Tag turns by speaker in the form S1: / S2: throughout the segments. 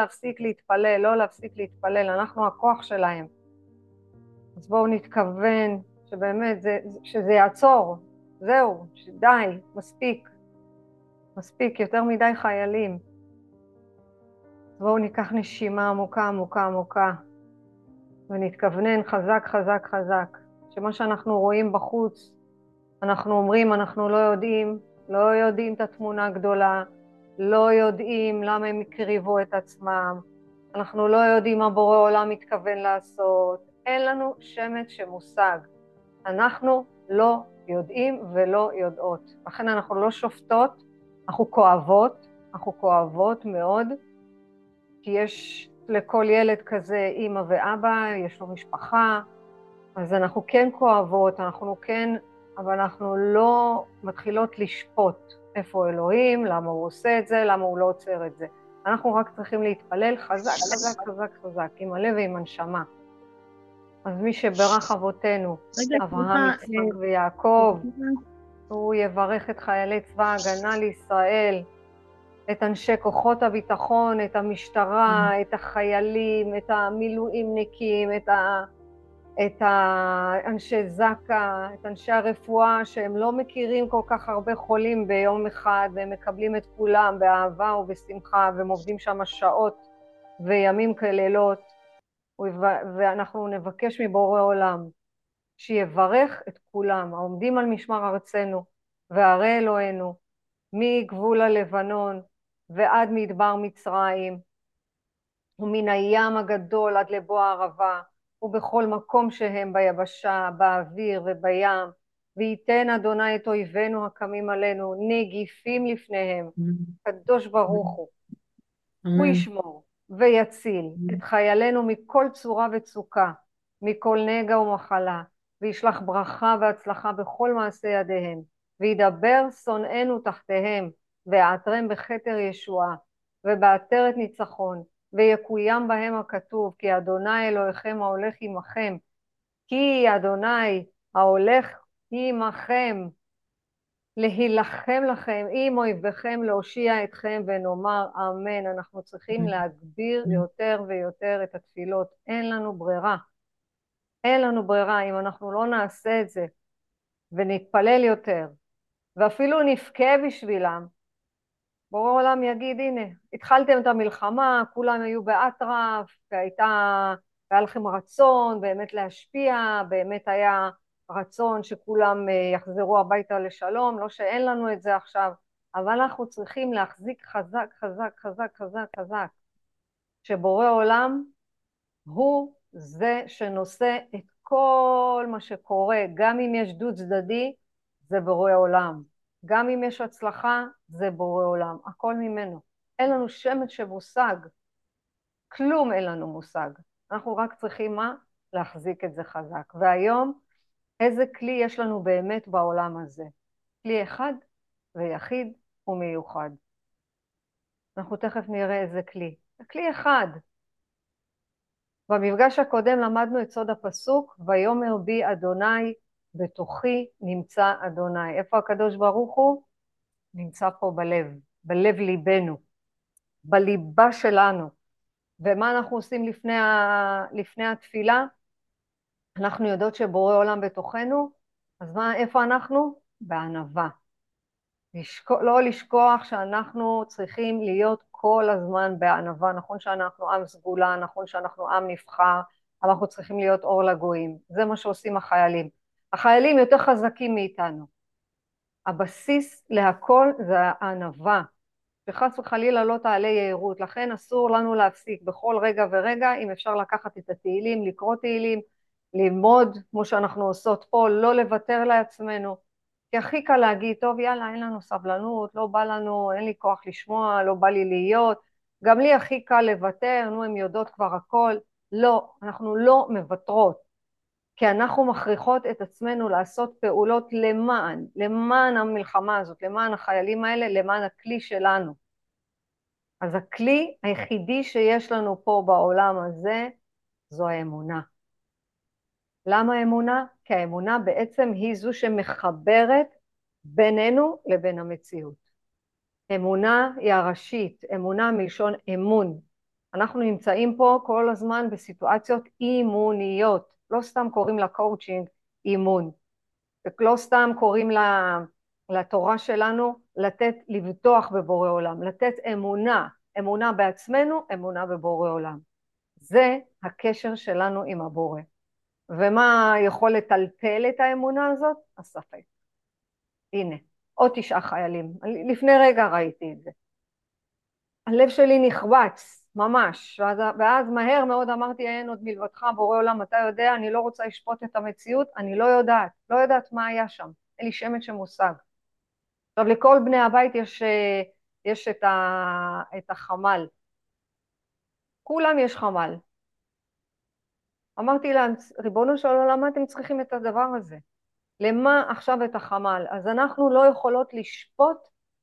S1: להפסיק להתפלל, לא להפסיק להתפלל, אנחנו הכוח שלהם. אז בואו נתכוון שבאמת זה, שזה יעצור, זהו, די, מספיק. מספיק, יותר מדי חיילים. בואו ניקח נשימה עמוקה עמוקה עמוקה ונתכוונן חזק חזק חזק, שמה שאנחנו רואים בחוץ, אנחנו אומרים אנחנו לא יודעים, לא יודעים את התמונה הגדולה, לא יודעים למה הם הקריבו את עצמם, אנחנו לא יודעים מה בורא עולם מתכוון לעשות, אין לנו שמץ שמושג. אנחנו לא יודעים ולא יודעות. לכן אנחנו לא שופטות, אנחנו כואבות, אנחנו כואבות מאוד, כי יש לכל ילד כזה אימא ואבא, יש לו משפחה, אז אנחנו כן כואבות, אנחנו כן, אבל אנחנו לא מתחילות לשפוט איפה אלוהים, למה הוא עושה את זה, למה הוא לא עוצר את זה. אנחנו רק צריכים להתפלל חזק, חזק, חזק, חזק, עם הלב ועם הנשמה. אז מי שברך אבותינו, אברהם, יצחק ויעקב, הוא יברך את חיילי צבא ההגנה לישראל, את אנשי כוחות הביטחון, את המשטרה, את החיילים, את המילואימניקים, את, ה... את אנשי זק"א, את אנשי הרפואה, שהם לא מכירים כל כך הרבה חולים ביום אחד, והם מקבלים את כולם באהבה ובשמחה, והם עובדים שם שעות וימים כלילות. ואנחנו נבקש מבורא עולם שיברך את כולם העומדים על משמר ארצנו וערי אלוהינו מגבול הלבנון ועד מדבר מצרים ומן הים הגדול עד לבוא הערבה ובכל מקום שהם ביבשה, באוויר ובים וייתן אדוני את אויבינו הקמים עלינו נגיפים לפניהם קדוש ברוך הוא. הוא ישמור ויציל את חיילינו מכל צורה וצוקה, מכל נגע ומחלה, וישלח ברכה והצלחה בכל מעשה ידיהם, וידבר שונאינו תחתיהם, ויעטרם בכתר ישועה, ובעטרת ניצחון, ויקוים בהם הכתוב, כי אדוני אלוהיכם ההולך עמכם, כי אדוני ההולך עמכם, להילחם לכם עם אויביכם, להושיע אתכם ונאמר אמן. אנחנו צריכים להגביר יותר ויותר את התפילות. אין לנו ברירה. אין לנו ברירה. אם אנחנו לא נעשה את זה ונתפלל יותר, ואפילו נבכה בשבילם, בורא עולם יגיד, הנה, התחלתם את המלחמה, כולם היו באטרף, והייתה, והיה לכם רצון באמת להשפיע, באמת היה רצון שכולם אה, יחזרו הביתה לשלום, לא שאין לנו את זה עכשיו, אבל אנחנו צריכים להחזיק חזק, חזק, חזק, חזק, חזק, שבורא עולם הוא זה שנושא את כל מה שקורה, גם אם יש דו צדדי, זה בורא עולם. גם אם יש הצלחה, זה בורא עולם. הכל ממנו. אין לנו שמץ של מושג. כלום אין לנו מושג. אנחנו רק צריכים מה? להחזיק את זה חזק. והיום איזה כלי יש לנו באמת בעולם הזה. כלי אחד ויחיד ומיוחד. אנחנו תכף נראה איזה כלי. כלי אחד. במפגש הקודם למדנו את סוד הפסוק, ויאמר בי אדוני בתוכי נמצא אדוני. איפה הקדוש ברוך הוא? נמצא פה בלב, בלב ליבנו, בליבה שלנו. ומה אנחנו עושים לפני, ה... לפני התפילה? אנחנו יודעות שבורא עולם בתוכנו, אז מה, איפה אנחנו? בענווה. לשכוח, לא לשכוח שאנחנו צריכים להיות כל הזמן בענווה, נכון שאנחנו עם סגולה, נכון שאנחנו עם נבחר, אבל אנחנו צריכים להיות אור לגויים, זה מה שעושים החיילים. החיילים יותר חזקים מאיתנו. הבסיס להכל זה הענווה, שחס וחלילה לא תעלה יהירות, לכן אסור לנו להפסיק בכל רגע ורגע, אם אפשר לקחת את התהילים, לקרוא תהילים, ללמוד כמו שאנחנו עושות פה, לא לוותר לעצמנו, כי הכי קל להגיד, טוב יאללה אין לנו סבלנות, לא בא לנו, אין לי כוח לשמוע, לא בא לי להיות, גם לי הכי קל לוותר, נו הן יודעות כבר הכל, לא, אנחנו לא מוותרות, כי אנחנו מכריחות את עצמנו לעשות פעולות למען, למען המלחמה הזאת, למען החיילים האלה, למען הכלי שלנו. אז הכלי היחידי שיש לנו פה בעולם הזה זו האמונה. למה אמונה? כי האמונה בעצם היא זו שמחברת בינינו לבין המציאות. אמונה היא הראשית, אמונה מלשון אמון. אנחנו נמצאים פה כל הזמן בסיטואציות אימוניות, לא סתם קוראים לה קואוצ'ינג אימון, ולא סתם קוראים לה, לתורה שלנו לתת, לבטוח בבורא עולם, לתת אמונה, אמונה בעצמנו, אמונה בבורא עולם. זה הקשר שלנו עם הבורא. ומה יכול לטלטל את האמונה הזאת? הספק. הנה, עוד תשעה חיילים. לפני רגע ראיתי את זה. הלב שלי נחבץ, ממש, ואז, ואז מהר מאוד אמרתי אין עוד מלבדך בורא עולם, אתה יודע, אני לא רוצה לשפוט את המציאות, אני לא יודעת, לא יודעת מה היה שם, אין לי שמץ של מושג. עכשיו לכל בני הבית יש, יש את, ה, את החמ"ל, כולם יש חמ"ל. אמרתי להם, ריבונו של עולם, מה אתם צריכים את הדבר הזה? למה עכשיו את החמ"ל? אז אנחנו לא יכולות לשפוט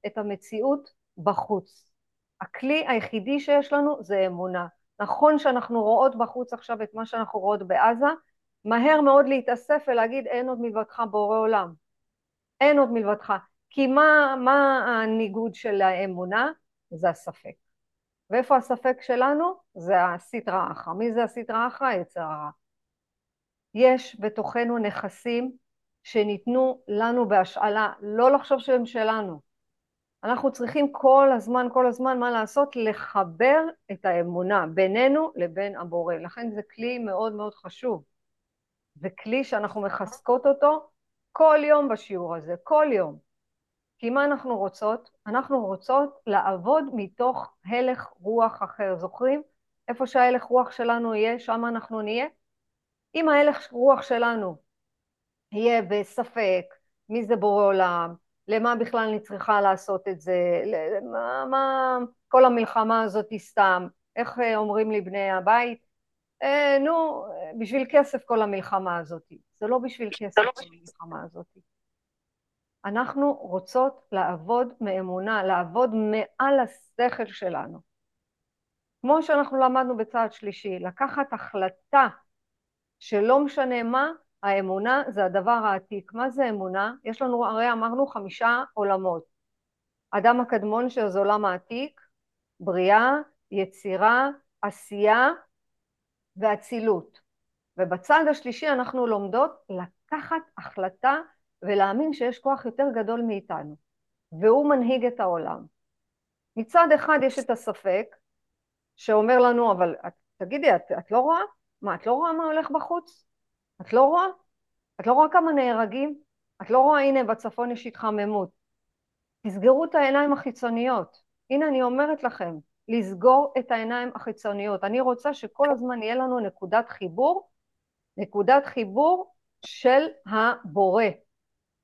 S1: את המציאות בחוץ. הכלי היחידי שיש לנו זה אמונה. נכון שאנחנו רואות בחוץ עכשיו את מה שאנחנו רואות בעזה, מהר מאוד להתאסף ולהגיד אין עוד מלבדך בורא עולם. אין עוד מלבדך. כי מה, מה הניגוד של האמונה? זה הספק. ואיפה הספק שלנו? זה הסטרא אחרא. מי זה הסטרא אחרא? יצר הרע. יש בתוכנו נכסים שניתנו לנו בהשאלה, לא לחשוב שהם שלנו. אנחנו צריכים כל הזמן, כל הזמן, מה לעשות? לחבר את האמונה בינינו לבין הבורא. לכן זה כלי מאוד מאוד חשוב. זה כלי שאנחנו מחזקות אותו כל יום בשיעור הזה, כל יום. כי מה אנחנו רוצות? אנחנו רוצות לעבוד מתוך הלך רוח אחר. זוכרים? איפה שההלך רוח שלנו יהיה, שם אנחנו נהיה. אם ההלך רוח שלנו יהיה בספק, מי זה בורא עולם, למה בכלל אני צריכה לעשות את זה, מה, מה כל המלחמה הזאת היא סתם, איך אה, אומרים לי בני הבית, אה, נו, בשביל כסף כל המלחמה הזאת, זה לא בשביל כסף כל המלחמה הזאת. אנחנו רוצות לעבוד מאמונה, לעבוד מעל השכל שלנו. כמו שאנחנו למדנו בצעד שלישי, לקחת החלטה שלא משנה מה, האמונה זה הדבר העתיק. מה זה אמונה? יש לנו, הרי אמרנו חמישה עולמות. אדם הקדמון שזה עולם העתיק, בריאה, יצירה, עשייה ואצילות. ובצד השלישי אנחנו לומדות לקחת החלטה ולהאמין שיש כוח יותר גדול מאיתנו, והוא מנהיג את העולם. מצד אחד יש את הספק, שאומר לנו, אבל תגידי, את, את לא רואה? מה, את לא רואה מה הולך בחוץ? את לא רואה? את לא רואה כמה נהרגים? את לא רואה, הנה, בצפון יש התחממות. תסגרו את העיניים החיצוניות. הנה, אני אומרת לכם, לסגור את העיניים החיצוניות. אני רוצה שכל הזמן יהיה לנו נקודת חיבור, נקודת חיבור של הבורא,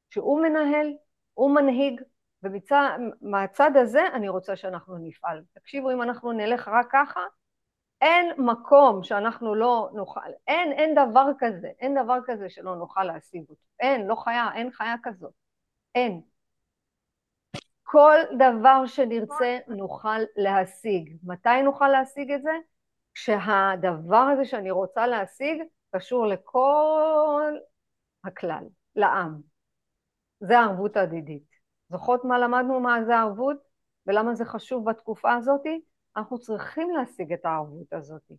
S1: שהוא מנהל, הוא מנהיג, ומהצד הזה אני רוצה שאנחנו נפעל. תקשיבו, אם אנחנו נלך רק ככה, אין מקום שאנחנו לא נוכל, אין, אין דבר כזה, אין דבר כזה שלא נוכל להשיג אותו. אין, לא חיה, אין חיה כזאת. אין. כל דבר שנרצה נוכל להשיג. מתי נוכל להשיג את זה? כשהדבר הזה שאני רוצה להשיג קשור לכל הכלל, לעם. זה הערבות ההדדית. זוכרות מה למדנו מה זה ערבות ולמה זה חשוב בתקופה הזאתי? אנחנו צריכים להשיג את הערבות הזאת.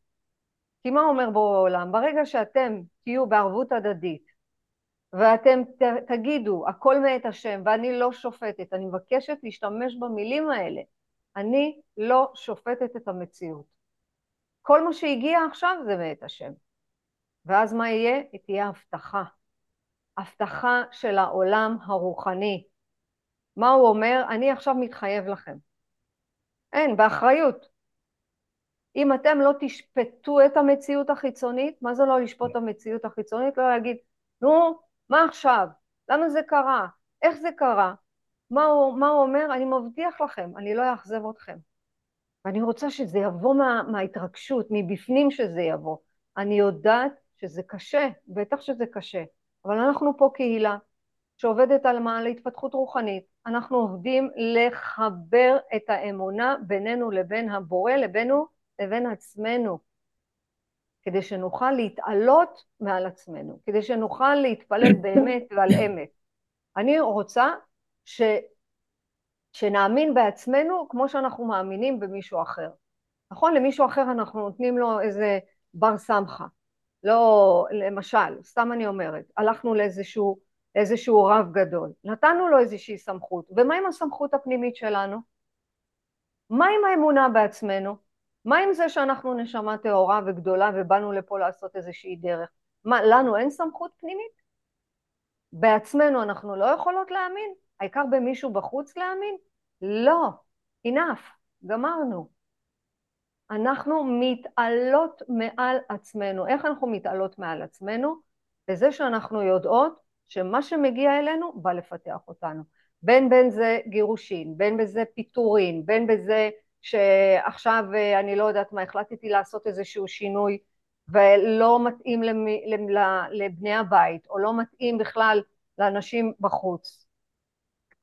S1: כי מה אומר בורא עולם? ברגע שאתם תהיו בערבות הדדית ואתם ת, תגידו הכל מאת השם ואני לא שופטת, אני מבקשת להשתמש במילים האלה, אני לא שופטת את המציאות. כל מה שהגיע עכשיו זה מאת השם. ואז מה יהיה? תהיה הבטחה. הבטחה של העולם הרוחני. מה הוא אומר? אני עכשיו מתחייב לכם. אין, באחריות. אם אתם לא תשפטו את המציאות החיצונית, מה זה לא לשפוט את המציאות החיצונית? לא להגיד, נו, מה עכשיו? למה זה קרה? איך זה קרה? מה הוא, מה הוא אומר? אני מבטיח לכם, אני לא אאכזב אתכם. ואני רוצה שזה יבוא מה, מההתרגשות, מבפנים שזה יבוא. אני יודעת שזה קשה, בטח שזה קשה, אבל אנחנו פה קהילה שעובדת על מה? להתפתחות רוחנית. אנחנו עובדים לחבר את האמונה בינינו לבין הבורא, לבינו, לבין עצמנו, כדי שנוכל להתעלות מעל עצמנו, כדי שנוכל להתפלל באמת ועל אמת. אני רוצה ש... שנאמין בעצמנו כמו שאנחנו מאמינים במישהו אחר. נכון? למישהו אחר אנחנו נותנים לו איזה בר סמכה. לא, למשל, סתם אני אומרת, הלכנו לאיזשהו, לאיזשהו רב גדול, נתנו לו איזושהי סמכות, ומה עם הסמכות הפנימית שלנו? מה עם האמונה בעצמנו? מה עם זה שאנחנו נשמה טהורה וגדולה ובאנו לפה לעשות איזושהי דרך? מה, לנו אין סמכות פנימית? בעצמנו אנחנו לא יכולות להאמין? העיקר במישהו בחוץ להאמין? לא, enough, גמרנו. אנחנו מתעלות מעל עצמנו. איך אנחנו מתעלות מעל עצמנו? בזה שאנחנו יודעות שמה שמגיע אלינו בא לפתח אותנו. בין בין זה גירושין, בין בזה פיטורין, בין בזה שעכשיו אה, אני לא יודעת מה, החלטתי לעשות איזשהו שינוי ולא מתאים למי, לבני הבית, או לא מתאים בכלל לאנשים בחוץ.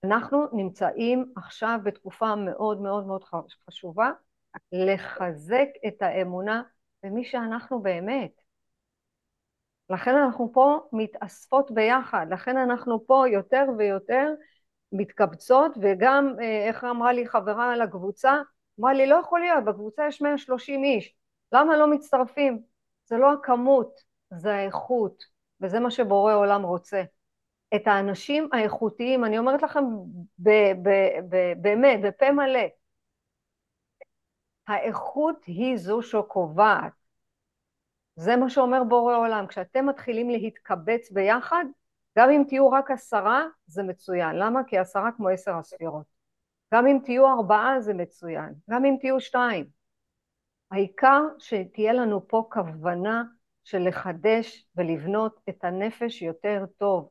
S1: אנחנו נמצאים עכשיו בתקופה מאוד מאוד מאוד חשובה לחזק את האמונה במי שאנחנו באמת. לכן אנחנו פה מתאספות ביחד, לכן אנחנו פה יותר ויותר מתקבצות, וגם, אה, איך אמרה לי חברה על הקבוצה, אמרה לי, לא יכול להיות, בקבוצה יש 130 איש, למה לא מצטרפים? זה לא הכמות, זה האיכות, וזה מה שבורא עולם רוצה. את האנשים האיכותיים, אני אומרת לכם באמת, בפה מלא, האיכות היא זו שקובעת. זה מה שאומר בורא עולם. כשאתם מתחילים להתקבץ ביחד, גם אם תהיו רק עשרה, זה מצוין. למה? כי עשרה כמו עשר הספירות. גם אם תהיו ארבעה, זה מצוין. גם אם תהיו שתיים. העיקר שתהיה לנו פה כוונה של לחדש ולבנות את הנפש יותר טוב.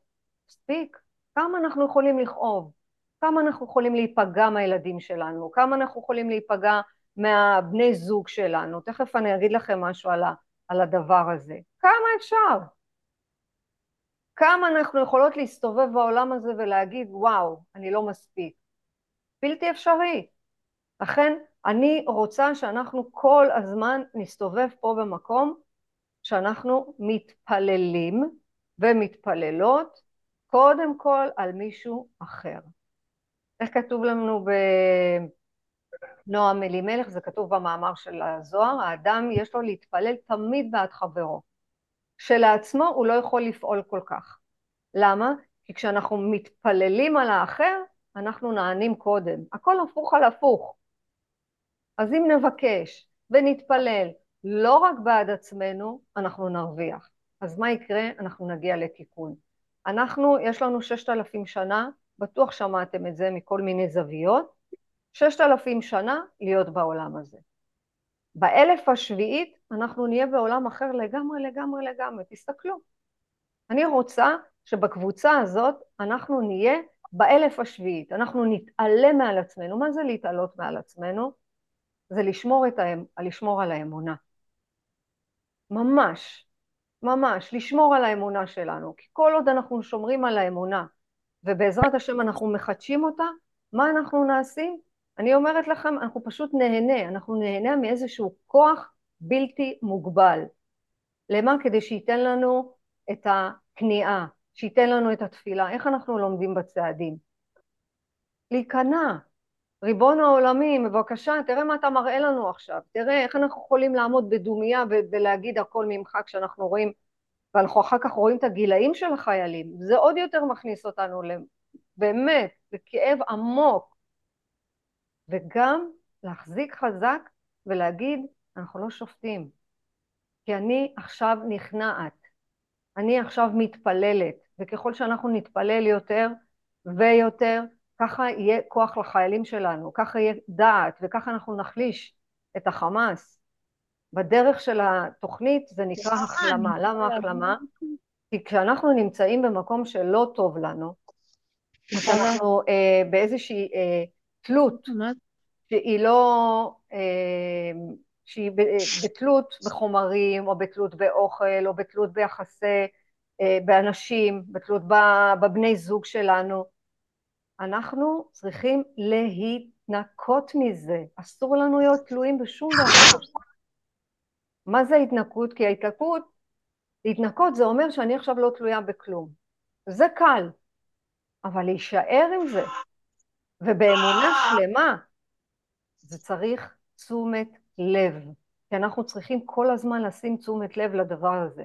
S1: מספיק. כמה אנחנו יכולים לכאוב? כמה אנחנו יכולים להיפגע מהילדים שלנו? כמה אנחנו יכולים להיפגע מהבני זוג שלנו? תכף אני אגיד לכם משהו על, ה, על הדבר הזה. כמה אפשר? כמה אנחנו יכולות להסתובב בעולם הזה ולהגיד, וואו, אני לא מספיק. בלתי אפשרי. לכן אני רוצה שאנחנו כל הזמן נסתובב פה במקום שאנחנו מתפללים ומתפללות קודם כל על מישהו אחר. איך כתוב לנו בנועם אלימלך, זה כתוב במאמר של הזוהר, האדם יש לו להתפלל תמיד בעד חברו. שלעצמו הוא לא יכול לפעול כל כך. למה? כי כשאנחנו מתפללים על האחר, אנחנו נענים קודם. הכל הפוך על הפוך. אז אם נבקש ונתפלל לא רק בעד עצמנו, אנחנו נרוויח. אז מה יקרה? אנחנו נגיע לתיקון. אנחנו, יש לנו ששת אלפים שנה, בטוח שמעתם את זה מכל מיני זוויות, ששת אלפים שנה להיות בעולם הזה. באלף השביעית אנחנו נהיה בעולם אחר לגמרי לגמרי לגמרי, תסתכלו. אני רוצה שבקבוצה הזאת אנחנו נהיה באלף השביעית, אנחנו נתעלה מעל עצמנו. מה זה להתעלות מעל עצמנו? זה לשמור, האמ... לשמור על האמונה. ממש, ממש, לשמור על האמונה שלנו. כי כל עוד אנחנו שומרים על האמונה, ובעזרת השם אנחנו מחדשים אותה, מה אנחנו נעשים? אני אומרת לכם, אנחנו פשוט נהנה, אנחנו נהנה מאיזשהו כוח בלתי מוגבל. למה? כדי שייתן לנו את הכניעה, שייתן לנו את התפילה. איך אנחנו לומדים בצעדים? להיכנע. ריבון העולמים, בבקשה, תראה מה אתה מראה לנו עכשיו, תראה איך אנחנו יכולים לעמוד בדומייה ולהגיד הכל ממך כשאנחנו רואים, ואנחנו אחר כך רואים את הגילאים של החיילים, זה עוד יותר מכניס אותנו באמת לכאב עמוק, וגם להחזיק חזק ולהגיד, אנחנו לא שופטים, כי אני עכשיו נכנעת, אני עכשיו מתפללת, וככל שאנחנו נתפלל יותר ויותר, ככה יהיה כוח לחיילים שלנו, ככה יהיה דעת, וככה אנחנו נחליש את החמאס. בדרך של התוכנית זה נקרא החלמה. למה החלמה? כי כשאנחנו נמצאים במקום שלא טוב לנו, כשאנחנו אה, באיזושהי אה, תלות שהיא לא, אה, שהיא בתלות בחומרים, או בתלות באוכל, או בתלות ביחסי, אה, באנשים, בתלות בבני זוג שלנו, אנחנו צריכים להתנקות מזה, אסור לנו להיות תלויים בשום דבר. מה זה התנקות? כי ההתנקות, להתנקות זה אומר שאני עכשיו לא תלויה בכלום. זה קל, אבל להישאר עם זה, ובאמונה שלמה, זה צריך תשומת לב, כי אנחנו צריכים כל הזמן לשים תשומת לב לדבר הזה.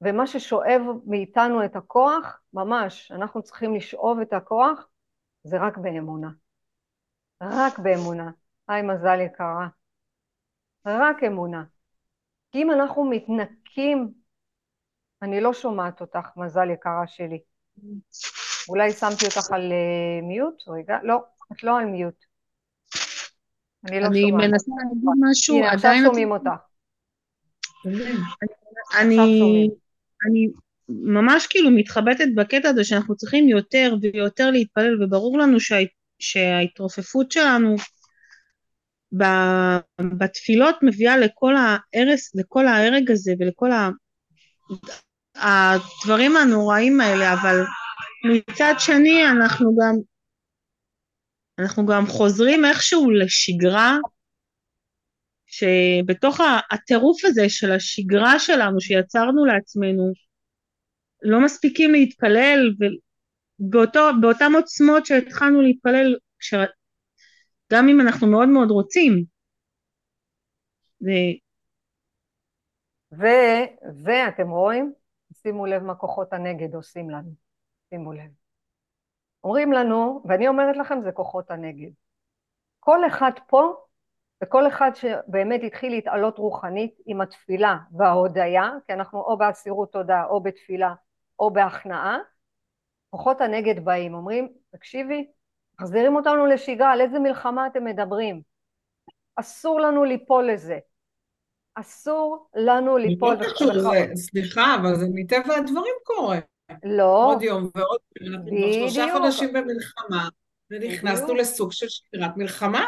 S1: ומה ששואב מאיתנו את הכוח, ממש, אנחנו צריכים לשאוב את הכוח, זה רק באמונה. רק באמונה. היי מזל יקרה. רק אמונה. כי אם אנחנו מתנקים, אני לא שומעת אותך, מזל יקרה שלי. אולי שמתי אותך על מיוט? אה, רגע, לא, את לא על מיוט.
S2: אני לא שומעת. אני מנסה להגיד משהו,
S1: הנה, עכשיו שומעים אותך.
S2: אני, ממש כאילו מתחבטת בקטע הזה שאנחנו צריכים יותר ויותר להתפלל, וברור לנו שה, שההתרופפות שלנו בתפילות מביאה לכל ההרס, לכל ההרג הזה ולכל. הדברים הנוראים האלה, אבל מצד שני אנחנו גם אנחנו גם חוזרים איכשהו לשגרה שבתוך הטירוף הזה של השגרה שלנו שיצרנו לעצמנו לא מספיקים להתפלל ובאותן עוצמות שהתחלנו להתפלל כש... גם אם אנחנו מאוד מאוד רוצים.
S1: ו... ו... ואתם רואים? שימו לב מה כוחות הנגד עושים לנו, שימו לב. אומרים לנו, ואני אומרת לכם, זה כוחות הנגד. כל אחד פה, וכל אחד שבאמת התחיל להתעלות רוחנית עם התפילה וההודיה, כי אנחנו או באסירות תודה, או בתפילה, או בהכנעה, כוחות הנגד באים, אומרים, תקשיבי, מחזירים אותנו לשגרה, על איזה מלחמה אתם מדברים? אסור לנו ליפול לזה. אסור לנו ליפול.
S3: סליחה, אבל זה מטבע הדברים קורה.
S1: לא.
S3: עוד יום ועוד יום, אנחנו כבר שלושה חודשים במלחמה, ונכנסנו לסוג של שגרת מלחמה.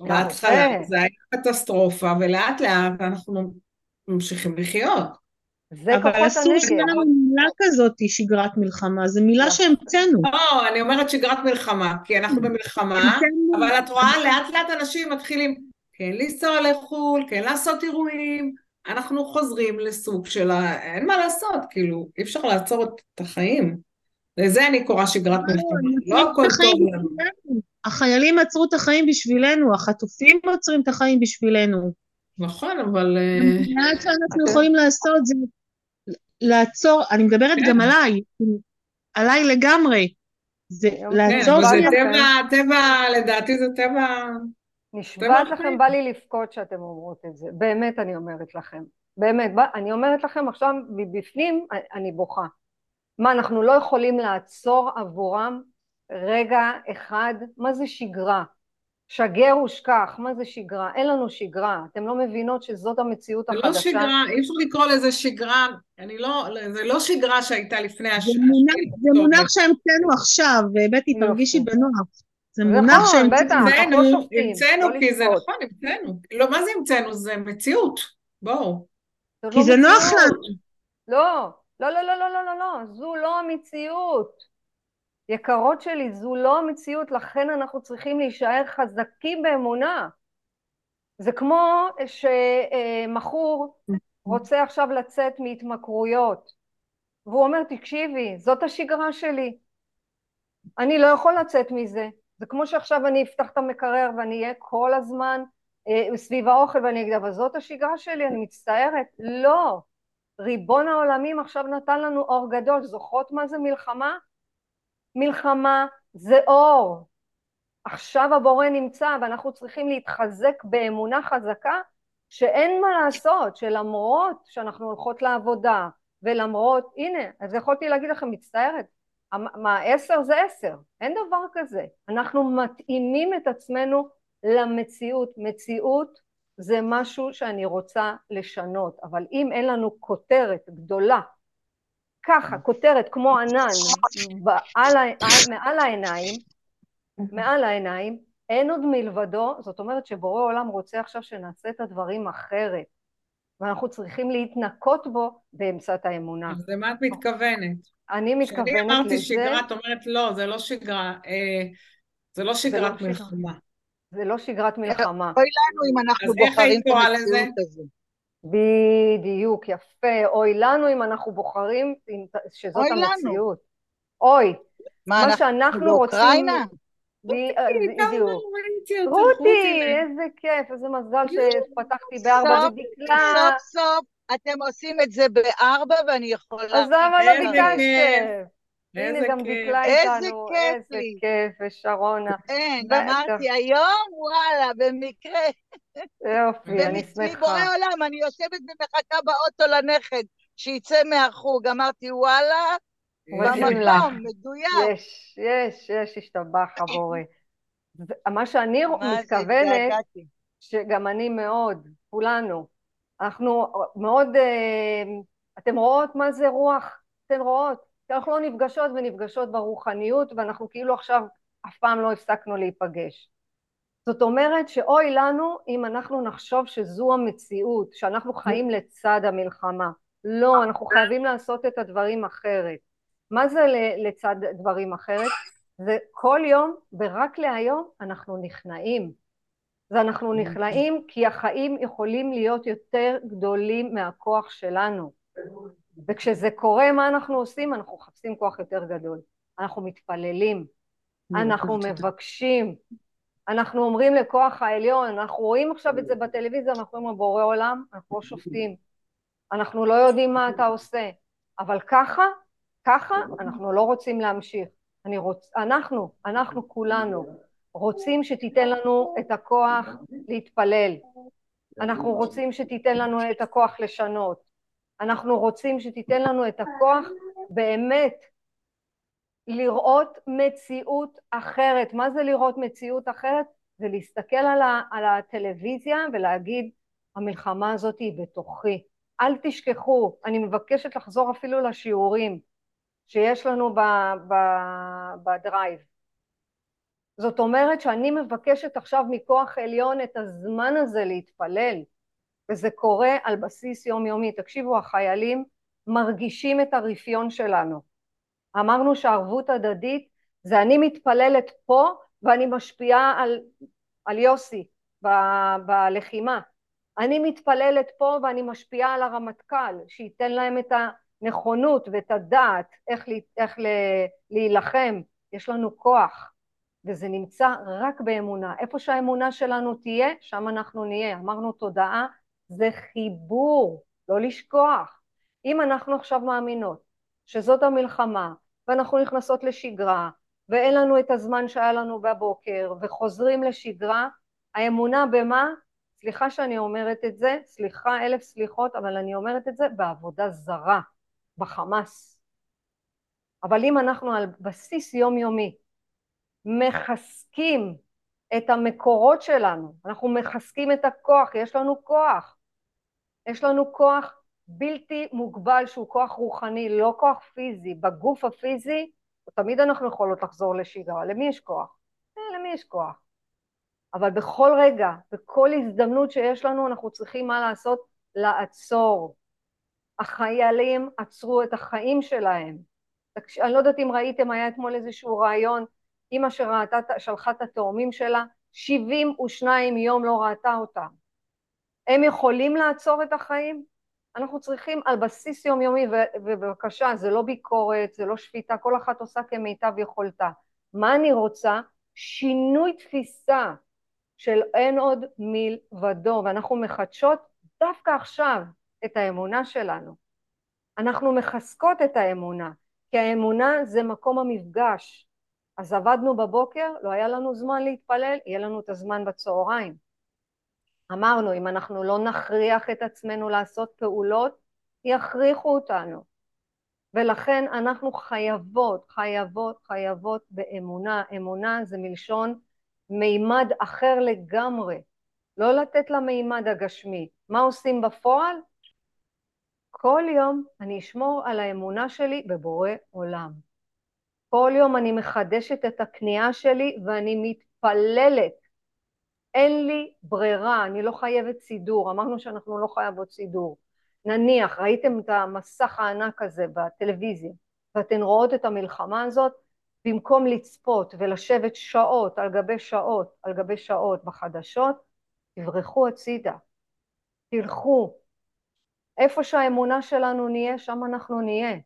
S3: בהתחלה זה היה קטסטרופה, ולאט לאט אנחנו ממשיכים לחיות.
S2: זה כוחות הנגד. אבל אסור שיהיה לנו מילה כזאת, שגרת מלחמה, זו מילה נכון. שהמצאנו.
S3: לא, אני אומרת שגרת מלחמה, כי אנחנו במלחמה, אבל את רואה לאט לאט אנשים מתחילים כן לנסוע לחו"ל, כן לעשות אירועים, אנחנו חוזרים לסוג של ה... אין מה לעשות, כאילו, אי אפשר לעצור את החיים. לזה אני קוראה שגרת לא, מלחמה, לא הכל טוב לנו.
S2: החיילים עצרו את החיים בשבילנו, החטופים עוצרים את החיים בשבילנו.
S3: נכון, אבל...
S2: מה אה, שאנחנו יכולים לעשות זה לעצור, אני מדברת גם כן. עליי, עליי לגמרי.
S3: זה לעצור... כן, זה טבע, טבע, לדעתי זה טבע...
S1: נשבעת לכם, בא לי לבכות שאתם אומרות את זה, באמת אני אומרת לכם, באמת, אני אומרת לכם עכשיו מבפנים אני בוכה. מה, אנחנו לא יכולים לעצור עבורם רגע אחד? מה זה שגרה? שגר ושכח, מה זה שגרה? אין לנו שגרה, אתם לא מבינות שזאת המציאות החדשה?
S3: זה לא שגרה, אי אפשר לקרוא לזה שגרה, אני לא, זה לא שגרה שהייתה לפני
S2: הש... זה מונח, זה מונח שהמצאנו עכשיו, בטי תרגישי בנוח. זה מונח
S1: שהמצאנו, לא לא
S3: המצאנו, כי זה נכון, המצאנו. לא, מה זה המצאנו? זה מציאות, בואו.
S2: כי לא זה נוח לנו.
S1: לא, לא, לא, לא, לא, לא, לא, זו לא המציאות. יקרות שלי, זו לא המציאות, לכן אנחנו צריכים להישאר חזקים באמונה. זה כמו שמכור רוצה עכשיו לצאת מהתמכרויות, והוא אומר, תקשיבי, זאת השגרה שלי. אני לא יכול לצאת מזה. זה כמו שעכשיו אני אפתח את המקרר ואני אהיה כל הזמן אה, סביב האוכל ואני אגיד, אבל זאת השגרה שלי, אני מצטערת. לא. ריבון העולמים עכשיו נתן לנו אור גדול. זוכרות מה זה מלחמה? מלחמה זה אור. עכשיו הבורא נמצא ואנחנו צריכים להתחזק באמונה חזקה שאין מה לעשות, שלמרות שאנחנו הולכות לעבודה ולמרות, הנה, אז יכולתי להגיד לכם, מצטערת, מה עשר זה עשר, אין דבר כזה. אנחנו מתאימים את עצמנו למציאות. מציאות זה משהו שאני רוצה לשנות, אבל אם אין לנו כותרת גדולה, ככה, כותרת כמו ענן, בעל, מעל העיניים, מעל העיניים, אין עוד מלבדו, זאת אומרת שבורא עולם רוצה עכשיו שנעשה את הדברים אחרת, ואנחנו צריכים להתנקות בו באמצעת האמונה.
S3: אז למה את מתכוונת?
S1: אני מתכוונת לזה...
S3: כשאני אמרתי שגרה, את אומרת לא, זה לא שגרה, אה, זה לא שגרת לא מלחמה.
S1: זה לא שגרת מלחמה.
S2: אוי לנו אם אנחנו בוחרים את המציאות הזו.
S1: בדיוק, יפה. אוי לנו אם אנחנו בוחרים שזאת אוי המציאות. לנו. אוי. מה, מה שאנחנו רוצים... באוקראינה? בדיוק. רותי, איזה כיף, איזה מזל שפתחתי בארבע ודקלה.
S4: סוף סוף אתם עושים את זה בארבע ואני יכולה...
S1: אז למה לא ביקשתם? הנה גם דקלה איתנו.
S4: איזה כיף
S1: לי. איזה כיף, ושרונה.
S4: כן, אמרתי היום, וואלה, במקרה.
S1: יופי, אני שמחה.
S4: ומצבי בורא עולם, אני יושבת ומחכה באוטו לנכד, שיצא מהחוג. אמרתי, וואלה, במקום, מדויק.
S1: יש, יש, יש, השתבח הבורא. מה שאני מתכוונת, שגם אני מאוד, כולנו, אנחנו מאוד, אה, אתם רואות מה זה רוח? אתן רואות? אנחנו לא נפגשות ונפגשות ברוחניות, ואנחנו כאילו עכשיו אף פעם לא הפסקנו להיפגש. זאת אומרת שאוי לנו אם אנחנו נחשוב שזו המציאות, שאנחנו חיים לצד המלחמה. לא, אנחנו חייבים לעשות את הדברים אחרת. מה זה לצד דברים אחרת? זה כל יום ורק להיום אנחנו נכנעים. ואנחנו נכנעים כי החיים יכולים להיות יותר גדולים מהכוח שלנו. וכשזה קורה, מה אנחנו עושים? אנחנו מחפשים כוח יותר גדול. אנחנו מתפללים, אנחנו מבקשים, אנחנו אומרים לכוח העליון, אנחנו רואים עכשיו את זה בטלוויזיה, אנחנו אומרים בורא עולם, אנחנו לא שופטים, אנחנו לא יודעים מה אתה עושה, אבל ככה, ככה אנחנו לא רוצים להמשיך. אני רוצ... אנחנו, אנחנו כולנו, רוצים שתיתן לנו את הכוח להתפלל, אנחנו רוצים שתיתן לנו את הכוח לשנות, אנחנו רוצים שתיתן לנו את הכוח באמת לראות מציאות אחרת. מה זה לראות מציאות אחרת? זה להסתכל על, ה, על הטלוויזיה ולהגיד המלחמה הזאת היא בתוכי. אל תשכחו, אני מבקשת לחזור אפילו לשיעורים שיש לנו ב, ב, בדרייב. זאת אומרת שאני מבקשת עכשיו מכוח עליון את הזמן הזה להתפלל. וזה קורה על בסיס יומיומי. תקשיבו, החיילים מרגישים את הרפיון שלנו. אמרנו שערבות הדדית זה אני מתפללת פה ואני משפיעה על, על יוסי ב, בלחימה. אני מתפללת פה ואני משפיעה על הרמטכ"ל, שייתן להם את הנכונות ואת הדעת איך, איך להילחם. יש לנו כוח, וזה נמצא רק באמונה. איפה שהאמונה שלנו תהיה, שם אנחנו נהיה. אמרנו תודעה זה חיבור, לא לשכוח. אם אנחנו עכשיו מאמינות שזאת המלחמה ואנחנו נכנסות לשגרה ואין לנו את הזמן שהיה לנו בבוקר וחוזרים לשגרה, האמונה במה? סליחה שאני אומרת את זה, סליחה אלף סליחות, אבל אני אומרת את זה בעבודה זרה, בחמאס. אבל אם אנחנו על בסיס יומיומי מחזקים את המקורות שלנו, אנחנו מחזקים את הכוח, יש לנו כוח. יש לנו כוח בלתי מוגבל שהוא כוח רוחני, לא כוח פיזי. בגוף הפיזי תמיד אנחנו יכולות לחזור לשגרה. למי יש כוח? אה, למי יש כוח? אבל בכל רגע, בכל הזדמנות שיש לנו, אנחנו צריכים מה לעשות? לעצור. החיילים עצרו את החיים שלהם. אני לא יודעת אם ראיתם, היה אתמול איזשהו רעיון, אימא שראתה, שלחה את התאומים שלה, 72 יום לא ראתה אותם. הם יכולים לעצור את החיים? אנחנו צריכים על בסיס יומיומי, ובבקשה, זה לא ביקורת, זה לא שפיטה, כל אחת עושה כמיטב יכולתה. מה אני רוצה? שינוי תפיסה של אין עוד מלבדו, ואנחנו מחדשות דווקא עכשיו את האמונה שלנו. אנחנו מחזקות את האמונה, כי האמונה זה מקום המפגש. אז עבדנו בבוקר, לא היה לנו זמן להתפלל, יהיה לנו את הזמן בצהריים. אמרנו, אם אנחנו לא נכריח את עצמנו לעשות פעולות, יכריחו אותנו. ולכן אנחנו חייבות, חייבות, חייבות באמונה. אמונה זה מלשון מימד אחר לגמרי. לא לתת למימד הגשמי. מה עושים בפועל? כל יום אני אשמור על האמונה שלי בבורא עולם. כל יום אני מחדשת את הכניעה שלי ואני מתפללת. אין לי ברירה, אני לא חייבת סידור, אמרנו שאנחנו לא חייבות סידור. נניח, ראיתם את המסך הענק הזה בטלוויזיה, ואתן רואות את המלחמה הזאת, במקום לצפות ולשבת שעות על גבי שעות על גבי שעות בחדשות, תברחו הצידה, תלכו. איפה שהאמונה שלנו נהיה, שם אנחנו נהיה.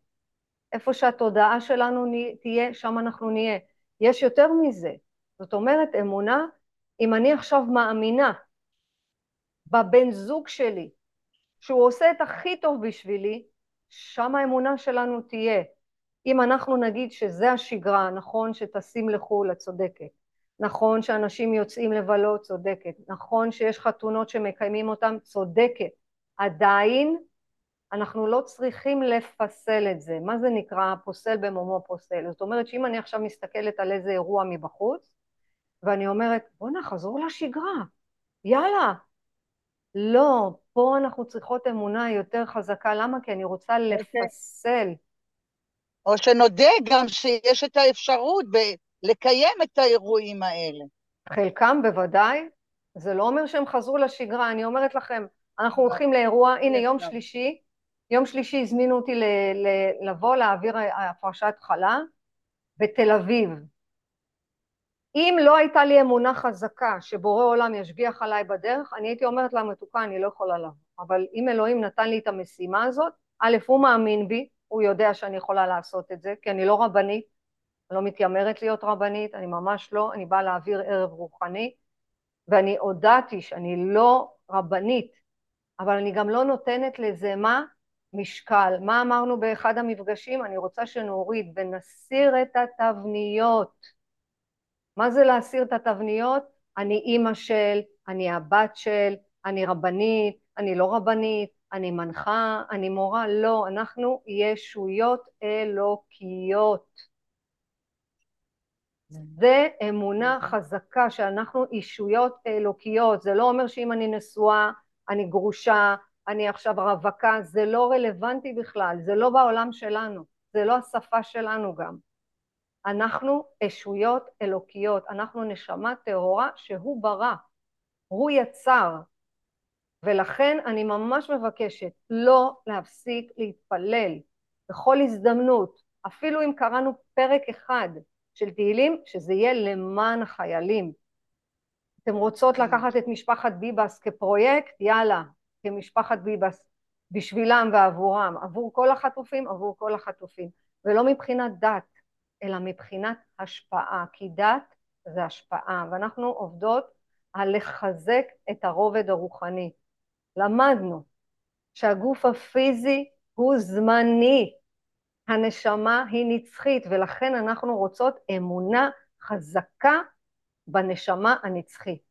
S1: איפה שהתודעה שלנו תהיה, שם אנחנו נהיה. יש יותר מזה. זאת אומרת, אמונה, אם אני עכשיו מאמינה בבן זוג שלי, שהוא עושה את הכי טוב בשבילי, שם האמונה שלנו תהיה. אם אנחנו נגיד שזה השגרה, נכון שטסים לחו"ל, את צודקת. נכון שאנשים יוצאים לבלות, צודקת. נכון שיש חתונות שמקיימים אותן, צודקת. עדיין אנחנו לא צריכים לפסל את זה. מה זה נקרא פוסל במומו פוסל? זאת אומרת שאם אני עכשיו מסתכלת על איזה אירוע מבחוץ, ואני אומרת, בואנה, חזרו לשגרה, יאללה. לא, פה אנחנו צריכות אמונה יותר חזקה. למה? כי אני רוצה אוקיי. לפסל.
S4: או שנודה גם שיש את האפשרות ב- לקיים את האירועים האלה.
S1: חלקם בוודאי, זה לא אומר שהם חזרו לשגרה, אני אומרת לכם, אנחנו הולכים לאירוע, הנה יום שלישי, יום שלישי הזמינו אותי ל- ל- לבוא להעביר הפרשת חלה בתל אביב. אם לא הייתה לי אמונה חזקה שבורא עולם ישגיח עליי בדרך, אני הייתי אומרת לה מתוקה, אני לא יכולה לבוא. אבל אם אלוהים נתן לי את המשימה הזאת, א', הוא מאמין בי, הוא יודע שאני יכולה לעשות את זה, כי אני לא רבנית, אני לא מתיימרת להיות רבנית, אני ממש לא, אני באה להעביר ערב רוחני, ואני הודעתי שאני לא רבנית, אבל אני גם לא נותנת לזה מה? משקל. מה אמרנו באחד המפגשים? אני רוצה שנוריד ונסיר את התבניות. מה זה להסיר את התבניות? אני אימא של, אני הבת של, אני רבנית, אני לא רבנית, אני מנחה, אני מורה, לא, אנחנו ישויות אלוקיות. זה אמונה חזקה שאנחנו אישויות אלוקיות, זה לא אומר שאם אני נשואה, אני גרושה, אני עכשיו רווקה, זה לא רלוונטי בכלל, זה לא בעולם שלנו, זה לא השפה שלנו גם. אנחנו אשויות אלוקיות, אנחנו נשמה טהורה שהוא ברא, הוא יצר, ולכן אני ממש מבקשת לא להפסיק להתפלל בכל הזדמנות, אפילו אם קראנו פרק אחד של תהילים, שזה יהיה למען החיילים. אתם רוצות כן. לקחת את משפחת ביבס כפרויקט? יאללה, כמשפחת ביבס, בשבילם ועבורם, עבור כל החטופים, עבור כל החטופים, ולא מבחינת דת, אלא מבחינת השפעה, כי דת זה השפעה, ואנחנו עובדות על לחזק את הרובד הרוחני. למדנו שהגוף הפיזי הוא זמני, הנשמה היא נצחית, ולכן אנחנו רוצות אמונה חזקה בנשמה הנצחית.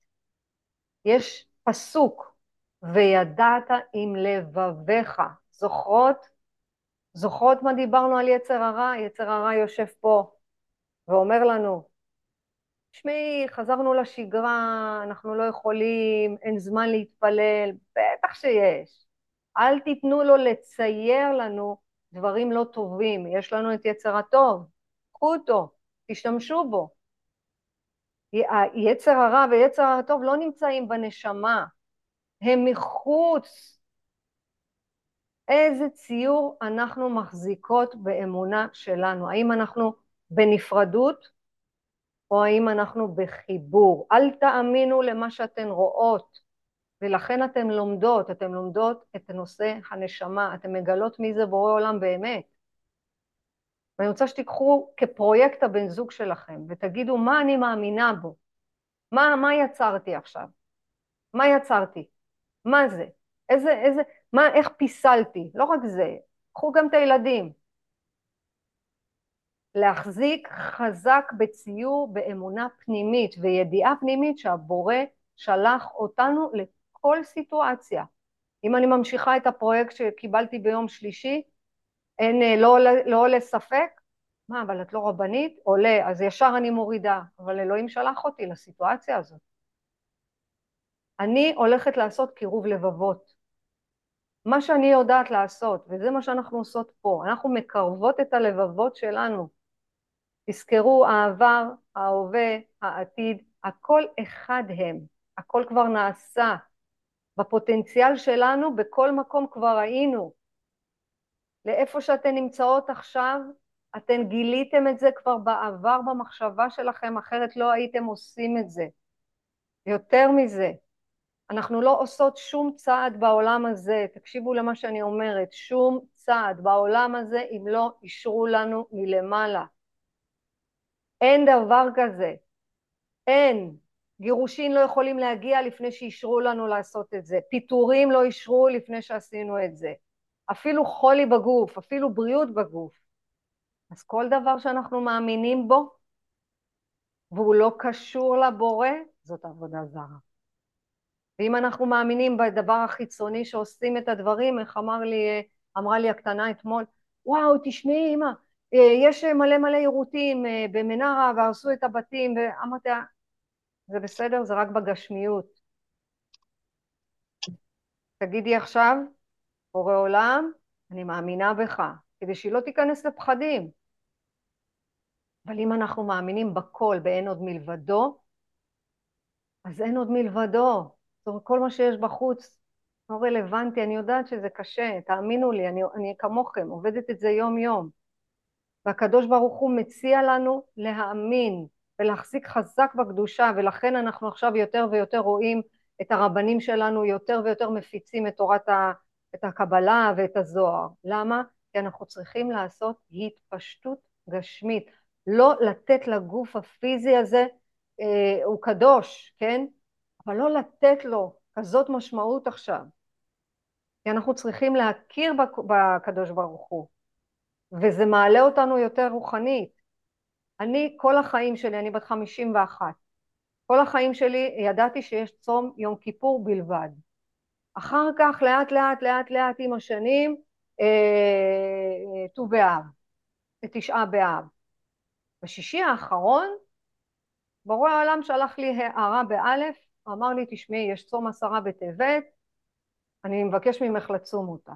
S1: יש פסוק, וידעת עם לבביך. זוכרות? זוכרות מה דיברנו על יצר הרע? יצר הרע יושב פה ואומר לנו, תשמעי, חזרנו לשגרה, אנחנו לא יכולים, אין זמן להתפלל, בטח שיש. אל תיתנו לו לצייר לנו דברים לא טובים, יש לנו את יצר הטוב, קחו אותו, תשתמשו בו. יצר הרע ויצר הטוב לא נמצאים בנשמה, הם מחוץ. איזה ציור אנחנו מחזיקות באמונה שלנו? האם אנחנו בנפרדות או האם אנחנו בחיבור? אל תאמינו למה שאתן רואות, ולכן אתן לומדות, אתן לומדות את נושא הנשמה, אתן מגלות מי זה בורא עולם באמת. ואני רוצה שתיקחו כפרויקט הבן זוג שלכם ותגידו מה אני מאמינה בו, מה, מה יצרתי עכשיו, מה יצרתי, מה זה, איזה, איזה, מה, איך פיסלתי, לא רק זה, קחו גם את הילדים. להחזיק חזק בציור באמונה פנימית וידיעה פנימית שהבורא שלח אותנו לכל סיטואציה. אם אני ממשיכה את הפרויקט שקיבלתי ביום שלישי, אין, אה, לא, לא עולה ספק, מה, אבל את לא רבנית? עולה, אז ישר אני מורידה, אבל אלוהים שלח אותי לסיטואציה הזאת. אני הולכת לעשות קירוב לבבות. מה שאני יודעת לעשות, וזה מה שאנחנו עושות פה, אנחנו מקרבות את הלבבות שלנו. תזכרו, העבר, ההווה, העתיד, הכל אחד הם, הכל כבר נעשה. בפוטנציאל שלנו, בכל מקום כבר היינו. לאיפה שאתן נמצאות עכשיו, אתן גיליתם את זה כבר בעבר במחשבה שלכם, אחרת לא הייתם עושים את זה. יותר מזה, אנחנו לא עושות שום צעד בעולם הזה, תקשיבו למה שאני אומרת, שום צעד בעולם הזה אם לא אישרו לנו מלמעלה. אין דבר כזה. אין. גירושין לא יכולים להגיע לפני שאישרו לנו לעשות את זה. פיטורים לא אישרו לפני שעשינו את זה. אפילו חולי בגוף, אפילו בריאות בגוף. אז כל דבר שאנחנו מאמינים בו, והוא לא קשור לבורא, זאת עבודה זרה. ואם אנחנו מאמינים בדבר החיצוני שעושים את הדברים, איך אמר לי, אמרה לי הקטנה אתמול, וואו, תשמעי אמא, יש מלא מלא עירותים אה, במנרה והרסו את הבתים, ואמרתי לה, זה בסדר, זה רק בגשמיות. תגידי עכשיו, בורא עולם, אני מאמינה בך, כדי שהיא לא תיכנס לפחדים. אבל אם אנחנו מאמינים בכל, באין עוד מלבדו, אז אין עוד מלבדו. זאת אומרת, כל מה שיש בחוץ לא רלוונטי, אני יודעת שזה קשה, תאמינו לי, אני, אני כמוכם, עובדת את זה יום-יום. והקדוש ברוך הוא מציע לנו להאמין ולהחזיק חזק בקדושה, ולכן אנחנו עכשיו יותר ויותר רואים את הרבנים שלנו יותר ויותר מפיצים את תורת ה, את הקבלה ואת הזוהר. למה? כי אנחנו צריכים לעשות התפשטות גשמית. לא לתת לגוף הפיזי הזה, אה, הוא קדוש, כן? אבל לא לתת לו כזאת משמעות עכשיו. כי אנחנו צריכים להכיר בקדוש ברוך הוא, וזה מעלה אותנו יותר רוחנית. אני כל החיים שלי, אני בת חמישים ואחת, כל החיים שלי ידעתי שיש צום יום כיפור בלבד. אחר כך לאט לאט לאט לאט עם השנים ט"ו אה, באב, תשעה באב. בשישי האחרון בורא העולם שלח לי הערה באלף, אמר לי תשמעי יש צום עשרה בטבת, אני מבקש ממך לצום אותה.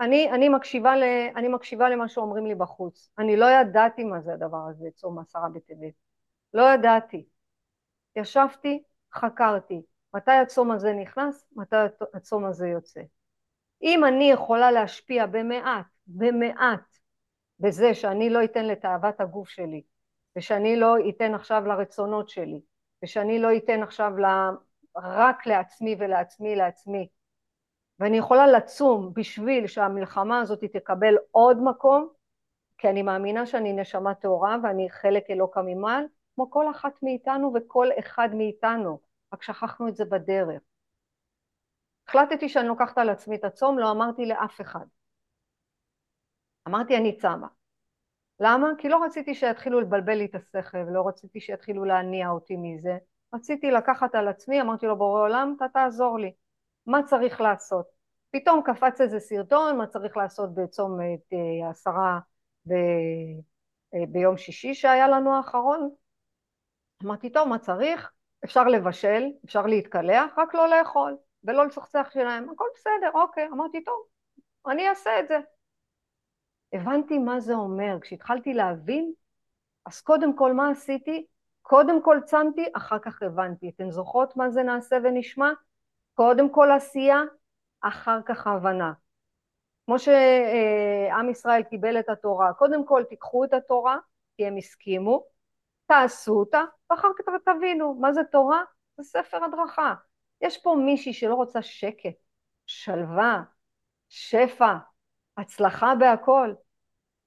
S1: אני, אני, מקשיבה ל, אני מקשיבה למה שאומרים לי בחוץ, אני לא ידעתי מה זה הדבר הזה צום עשרה בטבת, לא ידעתי. ישבתי, חקרתי, מתי הצום הזה נכנס, מתי הצום הזה יוצא. אם אני יכולה להשפיע במעט, במעט, בזה שאני לא אתן לתאוות הגוף שלי, ושאני לא אתן עכשיו לרצונות שלי, ושאני לא אתן עכשיו רק לעצמי ולעצמי לעצמי, ואני יכולה לצום בשביל שהמלחמה הזאת תקבל עוד מקום, כי אני מאמינה שאני נשמה טהורה ואני חלק אלוקא ממעל, כמו כל אחת מאיתנו וכל אחד מאיתנו, רק שכחנו את זה בדרך. החלטתי שאני לוקחת על עצמי את הצום, לא אמרתי לאף אחד. אמרתי אני צמה. למה? כי לא רציתי שיתחילו לבלבל לי את השכל, ולא רציתי שיתחילו להניע אותי מזה. רציתי לקחת על עצמי, אמרתי לו בורא עולם, אתה תעזור לי. מה צריך לעשות? פתאום קפץ איזה סרטון, מה צריך לעשות בצום את אה, ב... אה, ביום שישי שהיה לנו האחרון. אמרתי, טוב, מה צריך? אפשר לבשל, אפשר להתקלח, רק לא לאכול, ולא לצחצח שלהם, הכל בסדר, אוקיי. אמרתי, טוב, אני אעשה את זה. הבנתי מה זה אומר. כשהתחלתי להבין, אז קודם כל מה עשיתי? קודם כל צמתי, אחר כך הבנתי. אתן זוכרות מה זה נעשה ונשמע? קודם כל עשייה, אחר כך הבנה. כמו שעם ישראל קיבל את התורה, קודם כל תיקחו את התורה, כי הם הסכימו, תעשו אותה, ואחר כך תבינו מה זה תורה, זה ספר הדרכה. יש פה מישהי שלא רוצה שקט, שלווה, שפע, הצלחה בהכל.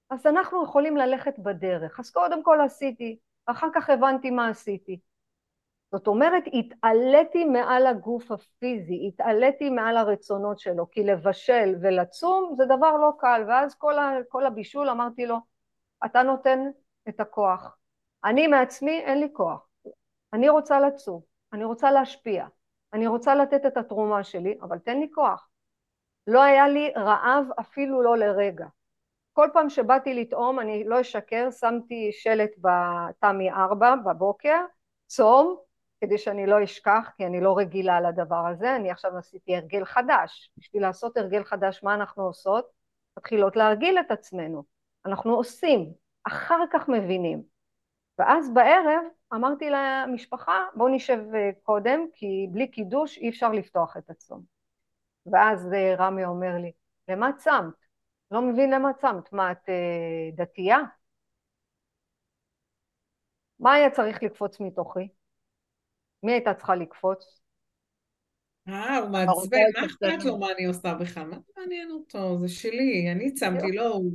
S1: אז אנחנו יכולים ללכת בדרך. אז קודם כל עשיתי, אחר כך הבנתי מה עשיתי. זאת אומרת, התעליתי מעל הגוף הפיזי, התעליתי מעל הרצונות שלו, כי לבשל ולצום זה דבר לא קל, ואז כל, ה, כל הבישול אמרתי לו, אתה נותן את הכוח. אני מעצמי אין לי כוח. אני רוצה לצום, אני רוצה להשפיע, אני רוצה לתת את התרומה שלי, אבל תן לי כוח. לא היה לי רעב אפילו לא לרגע. כל פעם שבאתי לטעום, אני לא אשקר, שמתי שלט בתמי ארבע בבוקר, צום, כדי שאני לא אשכח, כי אני לא רגילה לדבר הזה, אני עכשיו עשיתי הרגל חדש. בשביל לעשות הרגל חדש, מה אנחנו עושות? מתחילות להרגיל את עצמנו. אנחנו עושים, אחר כך מבינים. ואז בערב אמרתי למשפחה, בואו נשב אה, קודם, כי בלי קידוש אי אפשר לפתוח את הצום. ואז אה, רמי אומר לי, למה צמת? לא מבין למה צמת. מה, את אה, דתייה? מה היה צריך לקפוץ מתוכי? מי הייתה צריכה לקפוץ?
S3: אה, הוא מעצבן, מה אכפת לו מה אני עושה בכלל? מה מעניין אותו? זה שלי, אני צמתי, לא הוא.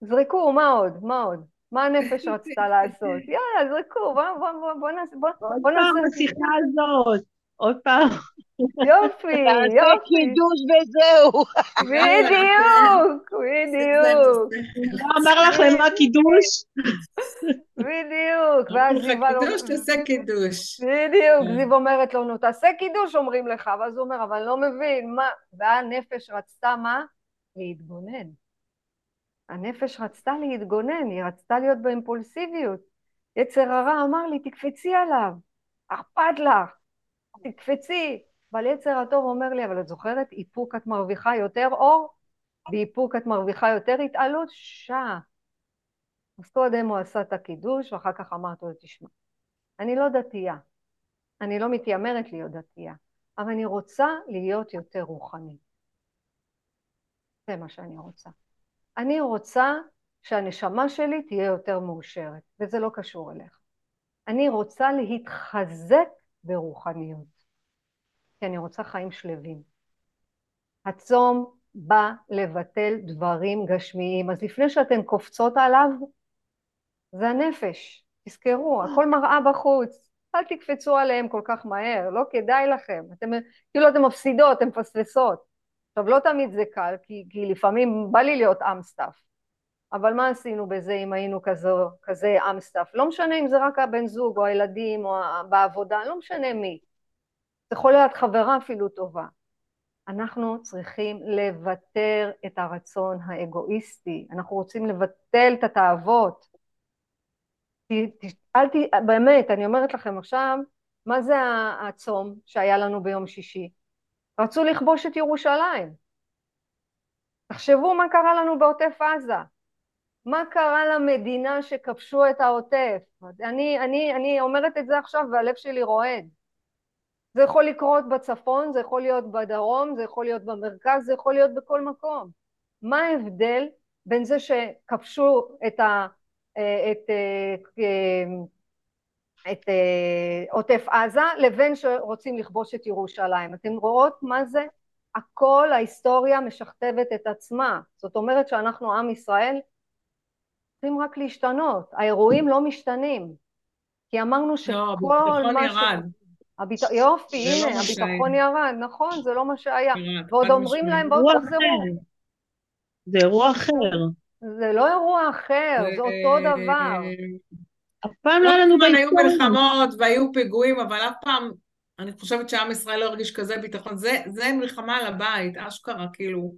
S1: זרקו, מה עוד? מה עוד? מה הנפש רצתה לעשות? יאללה, זרקו, בוא, בוא, בוא, נעשה, בוא, בוא נעשה...
S2: עוד פעם.
S1: יופי, יופי.
S4: קידוש וזהו.
S1: בדיוק, בדיוק,
S2: לא אמר לך למה קידוש?
S1: בדיוק. ואז.
S3: קידוש, תעשה קידוש.
S1: בדיוק,
S3: כן.
S1: זיו אומרת לו, נו, תעשה קידוש, אומרים לך, ואז הוא אומר, אבל אני לא מבין, מה? והנפש רצתה מה? להתגונן. הנפש רצתה להתגונן, היא רצתה להיות באימפולסיביות. יצר הרע אמר לי, תקפצי עליו, אכפת לך, תקפצי. אבל יצר הטוב אומר לי, אבל את זוכרת, איפוק את מרוויחה יותר אור, באיפוק את מרוויחה יותר התעלות, שעה. אז קודם הוא עשה את הקידוש, ואחר כך אמרתי לו, תשמע, אני לא דתייה, אני לא מתיימרת להיות דתייה, אבל אני רוצה להיות יותר רוחנית. זה מה שאני רוצה. אני רוצה שהנשמה שלי תהיה יותר מאושרת, וזה לא קשור אליך. אני רוצה להתחזק ברוחניות, כי אני רוצה חיים שלווים. הצום בא לבטל דברים גשמיים, אז לפני שאתן קופצות עליו, זה הנפש. תזכרו, הכל מראה בחוץ. אל תקפצו עליהם כל כך מהר, לא כדאי לכם. אתם, כאילו אתן מפסידות, אתן מפספסות. עכשיו, לא תמיד זה קל, כי, כי לפעמים בא לי להיות עם סטאפ. אבל מה עשינו בזה אם היינו כזו, כזה סטאפ? לא משנה אם זה רק הבן זוג או הילדים או בעבודה, לא משנה מי. זה יכול להיות חברה אפילו טובה. אנחנו צריכים לוותר את הרצון האגואיסטי, אנחנו רוצים לבטל את התאוות. אל ת... באמת, אני אומרת לכם עכשיו, מה זה הצום שהיה לנו ביום שישי? רצו לכבוש את ירושלים. תחשבו מה קרה לנו בעוטף עזה. מה קרה למדינה שכבשו את העוטף? אני, אני, אני אומרת את זה עכשיו והלב שלי רועד. זה יכול לקרות בצפון, זה יכול להיות בדרום, זה יכול להיות במרכז, זה יכול להיות בכל מקום. מה ההבדל בין זה שכבשו את, ה, את, את עוטף עזה לבין שרוצים לכבוש את ירושלים? אתם רואות מה זה? הכל ההיסטוריה משכתבת את עצמה. זאת אומרת שאנחנו עם ישראל צריכים רק להשתנות. האירועים לא משתנים. כי אמרנו שכל
S3: לא, הביטחון
S1: מה
S3: ירד.
S1: הביט... יופי,
S3: זה לא
S1: הנה,
S3: שהיה.
S1: הביטחון ירד, נכון, זה לא מה שהיה.
S3: ירד,
S1: ועוד אומרים. להם, בואו תחזרו.
S2: זה אירוע אחר.
S1: זה לא אירוע אחר, זה אותו דבר.
S2: אף פעם לא היה לנו
S3: הזמן היו
S2: בהיסטוריה.
S3: מלחמות והיו פיגועים, אבל אף פעם, אני חושבת שעם ישראל לא הרגיש כזה ביטחון. זה, זה מלחמה על הבית, אשכרה, כאילו,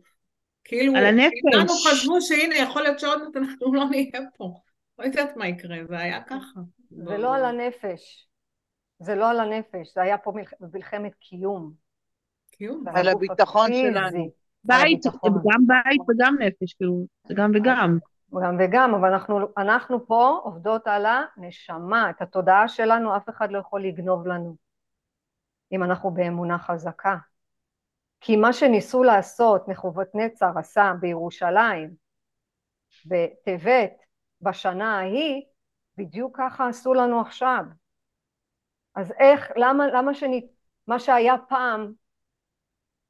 S3: כאילו,
S2: על הנפש.
S3: כולנו חשבו שהנה, יכול להיות שעוד מעט אנחנו לא נהיה פה. לא יודעת מה יקרה, זה היה ככה.
S1: זה לא על הנפש. זה לא על הנפש, זה היה פה מלח... מלחמת קיום.
S3: קיום.
S4: על הביטחון. שלנו.
S2: בית. גם בית וגם נפש, כאילו, זה גם וגם.
S1: גם וגם, אבל אנחנו, אנחנו פה עובדות על הנשמה, את התודעה שלנו אף אחד לא יכול לגנוב לנו, אם אנחנו באמונה חזקה. כי מה שניסו לעשות נצר עשה בירושלים, בטבת, בשנה ההיא, בדיוק ככה עשו לנו עכשיו. אז איך, למה, למה שני, מה שהיה פעם,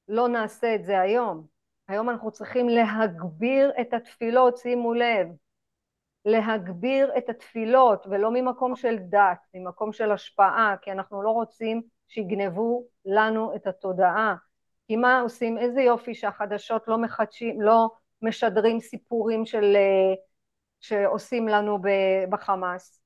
S1: לא נעשה את זה היום? היום אנחנו צריכים להגביר את התפילות, שימו לב, להגביר את התפילות, ולא ממקום של דת, ממקום של השפעה, כי אנחנו לא רוצים שיגנבו לנו את התודעה. כי מה עושים? איזה יופי שהחדשות לא מחדשים, לא משדרים סיפורים של, שעושים לנו בחמאס.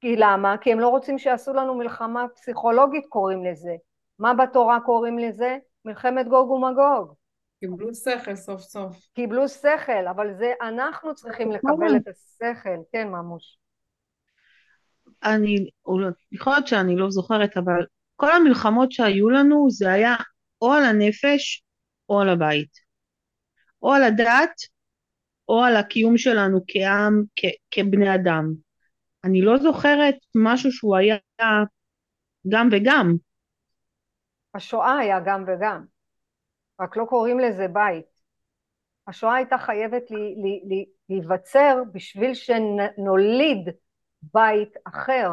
S1: כי למה? כי הם לא רוצים שיעשו לנו מלחמה פסיכולוגית קוראים לזה. מה בתורה קוראים לזה? מלחמת גוג ומגוג.
S3: קיבלו שכל סוף סוף.
S1: קיבלו שכל, אבל זה אנחנו צריכים לקבל את השכל. כן, ממוש.
S2: אני, יכול להיות שאני לא זוכרת, אבל כל המלחמות שהיו לנו זה היה או על הנפש או על הבית. או על הדת או על הקיום שלנו כעם, כ- כבני אדם. אני לא זוכרת משהו שהוא היה גם וגם.
S1: השואה היה גם וגם, רק לא קוראים לזה בית. השואה הייתה חייבת להיווצר בשביל שנוליד בית אחר.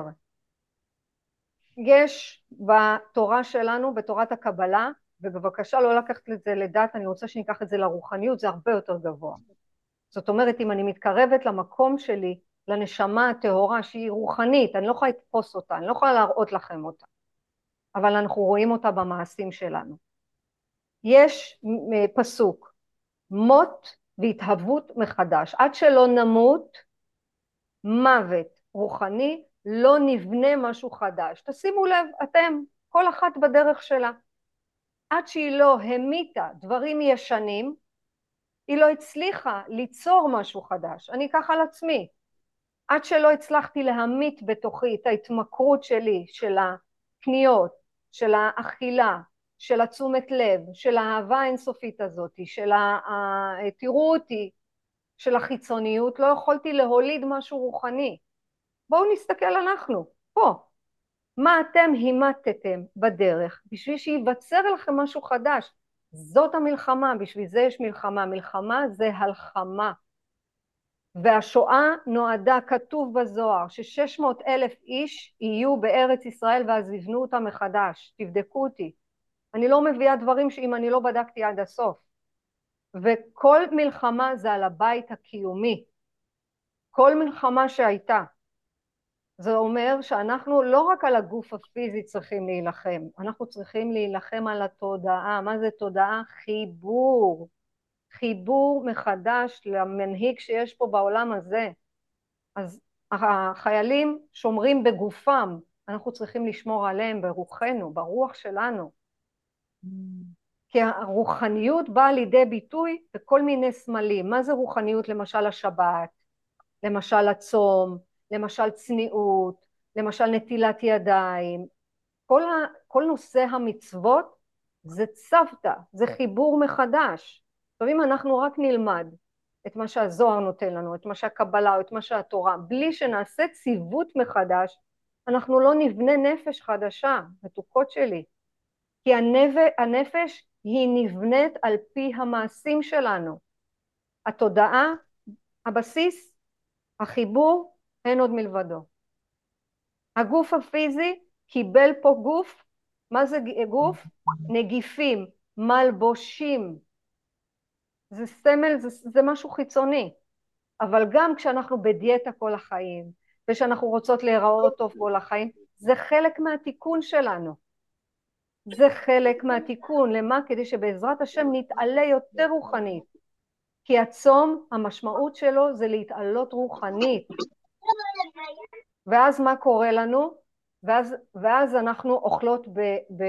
S1: יש בתורה שלנו, בתורת הקבלה, ובבקשה לא לקחת את זה לדת, אני רוצה שניקח את זה לרוחניות, זה הרבה יותר גבוה. זאת אומרת, אם אני מתקרבת למקום שלי לנשמה הטהורה שהיא רוחנית, אני לא יכולה לתפוס אותה, אני לא יכולה להראות לכם אותה, אבל אנחנו רואים אותה במעשים שלנו. יש פסוק, מות והתהוות מחדש. עד שלא נמות, מוות רוחני, לא נבנה משהו חדש. תשימו לב, אתם, כל אחת בדרך שלה. עד שהיא לא המיתה דברים ישנים, היא לא הצליחה ליצור משהו חדש. אני אקח על עצמי. עד שלא הצלחתי להמית בתוכי את ההתמכרות שלי, של הקניות, של האכילה, של התשומת לב, של האהבה האינסופית הזאת, של ה... תראו אותי, של החיצוניות, לא יכולתי להוליד משהו רוחני. בואו נסתכל אנחנו, פה. מה אתם הימטתם בדרך בשביל שייווצר לכם משהו חדש. זאת המלחמה, בשביל זה יש מלחמה. מלחמה זה הלחמה. והשואה נועדה, כתוב בזוהר, ששש מאות אלף איש יהיו בארץ ישראל ואז יבנו אותה מחדש. תבדקו אותי. אני לא מביאה דברים שאם אני לא בדקתי עד הסוף. וכל מלחמה זה על הבית הקיומי. כל מלחמה שהייתה. זה אומר שאנחנו לא רק על הגוף הפיזי צריכים להילחם, אנחנו צריכים להילחם על התודעה. מה זה תודעה? חיבור. חיבור מחדש למנהיג שיש פה בעולם הזה. אז החיילים שומרים בגופם, אנחנו צריכים לשמור עליהם ברוחנו, ברוח שלנו. כי הרוחניות באה לידי ביטוי בכל מיני סמלים. מה זה רוחניות? למשל השבת, למשל הצום, למשל צניעות, למשל נטילת ידיים. כל, ה, כל נושא המצוות זה צוותא, זה חיבור מחדש. עכשיו אם אנחנו רק נלמד את מה שהזוהר נותן לנו, את מה שהקבלה או את מה שהתורה, בלי שנעשה ציוות מחדש, אנחנו לא נבנה נפש חדשה, מתוקות שלי. כי הנפש היא נבנית על פי המעשים שלנו. התודעה, הבסיס, החיבור, אין עוד מלבדו. הגוף הפיזי קיבל פה גוף, מה זה גוף? נגיפים, מלבושים. זה סמל, זה, זה משהו חיצוני. אבל גם כשאנחנו בדיאטה כל החיים, ושאנחנו רוצות להיראות טוב כל החיים, זה חלק מהתיקון שלנו. זה חלק מהתיקון, למה? כדי שבעזרת השם נתעלה יותר רוחנית. כי הצום, המשמעות שלו זה להתעלות רוחנית. ואז מה קורה לנו? ואז, ואז אנחנו אוכלות ב... ב...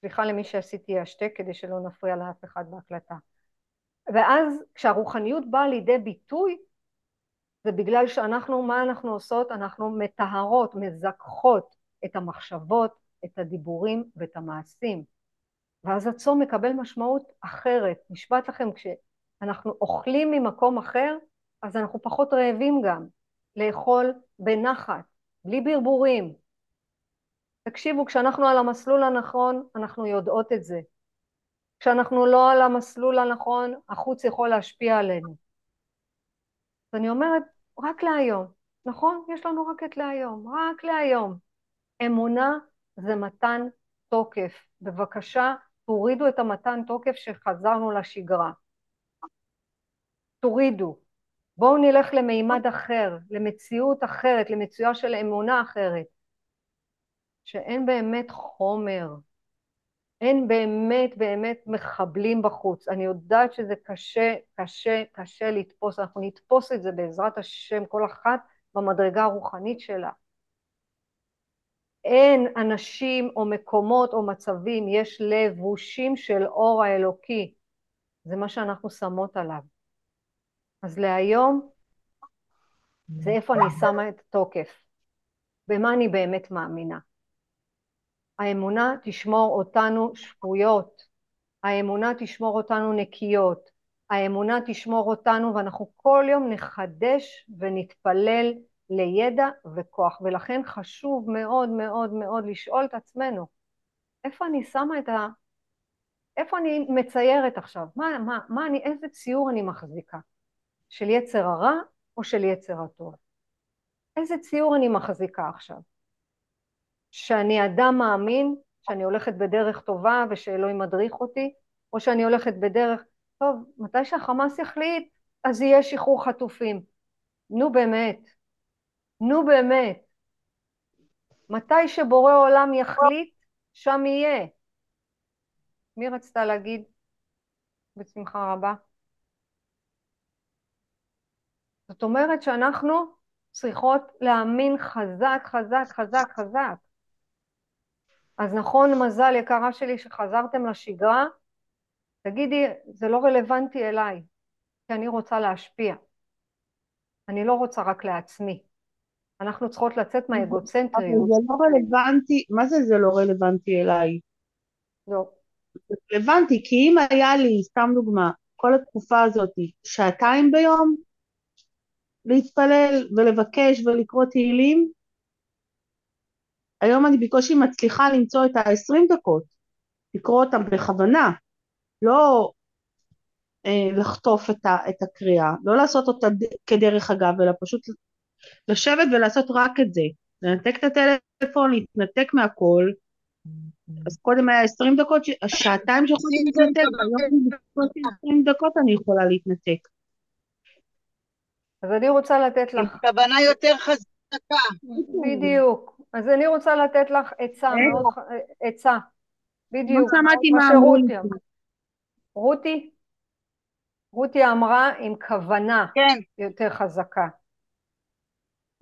S1: סליחה למי שעשיתי השתק כדי שלא נפריע לאף אחד בהקלטה. ואז כשהרוחניות באה לידי ביטוי זה בגלל שאנחנו, מה אנחנו עושות? אנחנו מטהרות, מזכחות את המחשבות, את הדיבורים ואת המעשים. ואז הצום מקבל משמעות אחרת. נשבעת לכם, כשאנחנו אוכלים ממקום אחר, אז אנחנו פחות רעבים גם. לאכול בנחת, בלי ברבורים. תקשיבו, כשאנחנו על המסלול הנכון, אנחנו יודעות את זה. כשאנחנו לא על המסלול הנכון, החוץ יכול להשפיע עלינו. אז אני אומרת, רק להיום, נכון? יש לנו רק את להיום, רק להיום. אמונה זה מתן תוקף. בבקשה, תורידו את המתן תוקף שחזרנו לשגרה. תורידו. בואו נלך למימד אחר, למציאות אחרת, למציאה של אמונה אחרת, שאין באמת חומר, אין באמת באמת מחבלים בחוץ. אני יודעת שזה קשה, קשה, קשה לתפוס, אנחנו נתפוס את זה בעזרת השם, כל אחת במדרגה הרוחנית שלה. אין אנשים או מקומות או מצבים, יש לבושים של אור האלוקי. זה מה שאנחנו שמות עליו. אז להיום זה איפה אני שמה את התוקף, במה אני באמת מאמינה. האמונה תשמור אותנו שפויות, האמונה תשמור אותנו נקיות, האמונה תשמור אותנו ואנחנו כל יום נחדש ונתפלל לידע וכוח, ולכן חשוב מאוד מאוד מאוד לשאול את עצמנו, איפה אני שמה את ה... איפה אני מציירת עכשיו? מה, מה, מה אני, איזה ציור אני מחזיקה? של יצר הרע או של יצר הטוב? איזה ציור אני מחזיקה עכשיו? שאני אדם מאמין, שאני הולכת בדרך טובה ושאלוהים מדריך אותי, או שאני הולכת בדרך, טוב, מתי שהחמאס יחליט, אז יהיה שחרור חטופים. נו באמת, נו באמת. מתי שבורא עולם יחליט, שם יהיה. מי רצתה להגיד? בשמחה רבה. זאת אומרת שאנחנו צריכות להאמין חזק, חזק, חזק, חזק. אז נכון, מזל יקרה שלי שחזרתם לשגרה, תגידי, זה לא רלוונטי אליי, כי אני רוצה להשפיע. אני לא רוצה רק לעצמי. אנחנו צריכות לצאת מהאגוצנטריות.
S2: אבל זה לא רלוונטי, מה זה זה לא רלוונטי אליי?
S1: לא.
S2: זה רלוונטי, כי אם היה לי, סתם דוגמה, כל התקופה הזאת, שעתיים ביום, להתפלל ולבקש ולקרוא תהילים, היום אני בקושי מצליחה למצוא את ה-20 דקות, לקרוא אותם בכוונה, לא אה, לחטוף את, ה, את הקריאה, לא לעשות אותה כדרך אגב, אלא פשוט לשבת ולעשות רק את זה, לנתק את הטלפון, להתנתק מהכל, אז קודם היה 20 דקות, שעתיים שיכולתי להתנתק, היום בקושי 20 דקות אני יכולה להתנתק.
S1: אז אני רוצה לתת לך...
S4: עם כוונה יותר חזקה.
S1: בדיוק. אז אני רוצה לתת לך עצה, ח- עצה. בדיוק.
S2: כמו שאמרתי,
S1: מה
S2: אמרו לי.
S1: רותי, רותי אמרה עם כוונה
S4: כן,
S1: יותר חזקה.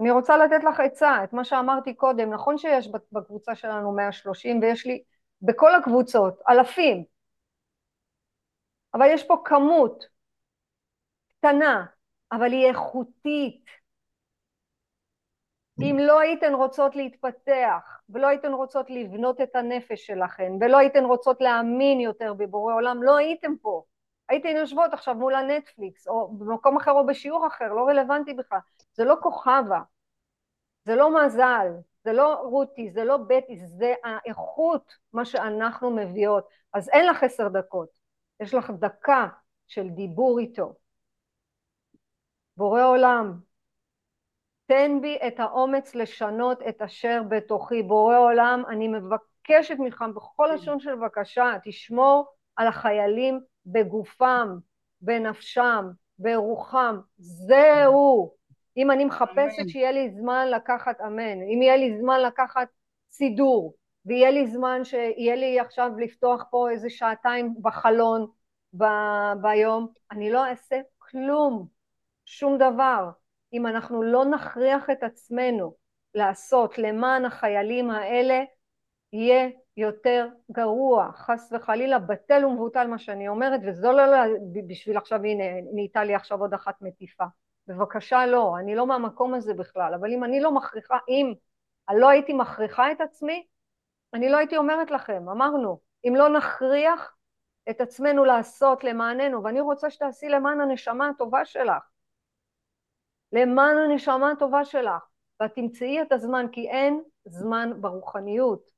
S1: אני רוצה לתת לך עצה, את מה שאמרתי קודם, נכון שיש בקבוצה שלנו 130 ויש לי בכל הקבוצות אלפים, אבל יש פה כמות קטנה, אבל היא איכותית. אם לא הייתן רוצות להתפתח, ולא הייתן רוצות לבנות את הנפש שלכן, ולא הייתן רוצות להאמין יותר בבורא עולם, לא הייתן פה. הייתן יושבות עכשיו מול הנטפליקס, או במקום אחר או בשיעור אחר, לא רלוונטי בכלל. זה לא כוכבה, זה לא מזל, זה לא רותי, זה לא בטי, זה האיכות, מה שאנחנו מביאות. אז אין לך עשר דקות, יש לך דקה של דיבור איתו. בורא עולם, תן בי את האומץ לשנות את אשר בתוכי. בורא עולם, אני מבקשת ממך בכל לשון של בקשה, תשמור על החיילים בגופם, בנפשם, ברוחם. זהו. אם אני מחפשת. שיהיה לי זמן לקחת אמן, אם יהיה לי זמן לקחת סידור, ויהיה לי זמן שיהיה לי עכשיו לפתוח פה איזה שעתיים בחלון ב- ביום, אני לא אעשה כלום, שום דבר. אם אנחנו לא נכריח את עצמנו לעשות למען החיילים האלה, יהיה יותר גרוע, חס וחלילה, בטל ומבוטל מה שאני אומרת, וזו לא בשביל עכשיו, הנה, נהייתה לי עכשיו עוד אחת מטיפה. בבקשה לא, אני לא מהמקום הזה בכלל, אבל אם אני לא מכריחה, אם לא הייתי מכריחה את עצמי, אני לא הייתי אומרת לכם, אמרנו, אם לא נכריח את עצמנו לעשות למעננו, ואני רוצה שתעשי למען הנשמה הטובה שלך, למען הנשמה הטובה שלך, ואת תמצאי את הזמן, כי אין זמן ברוחניות,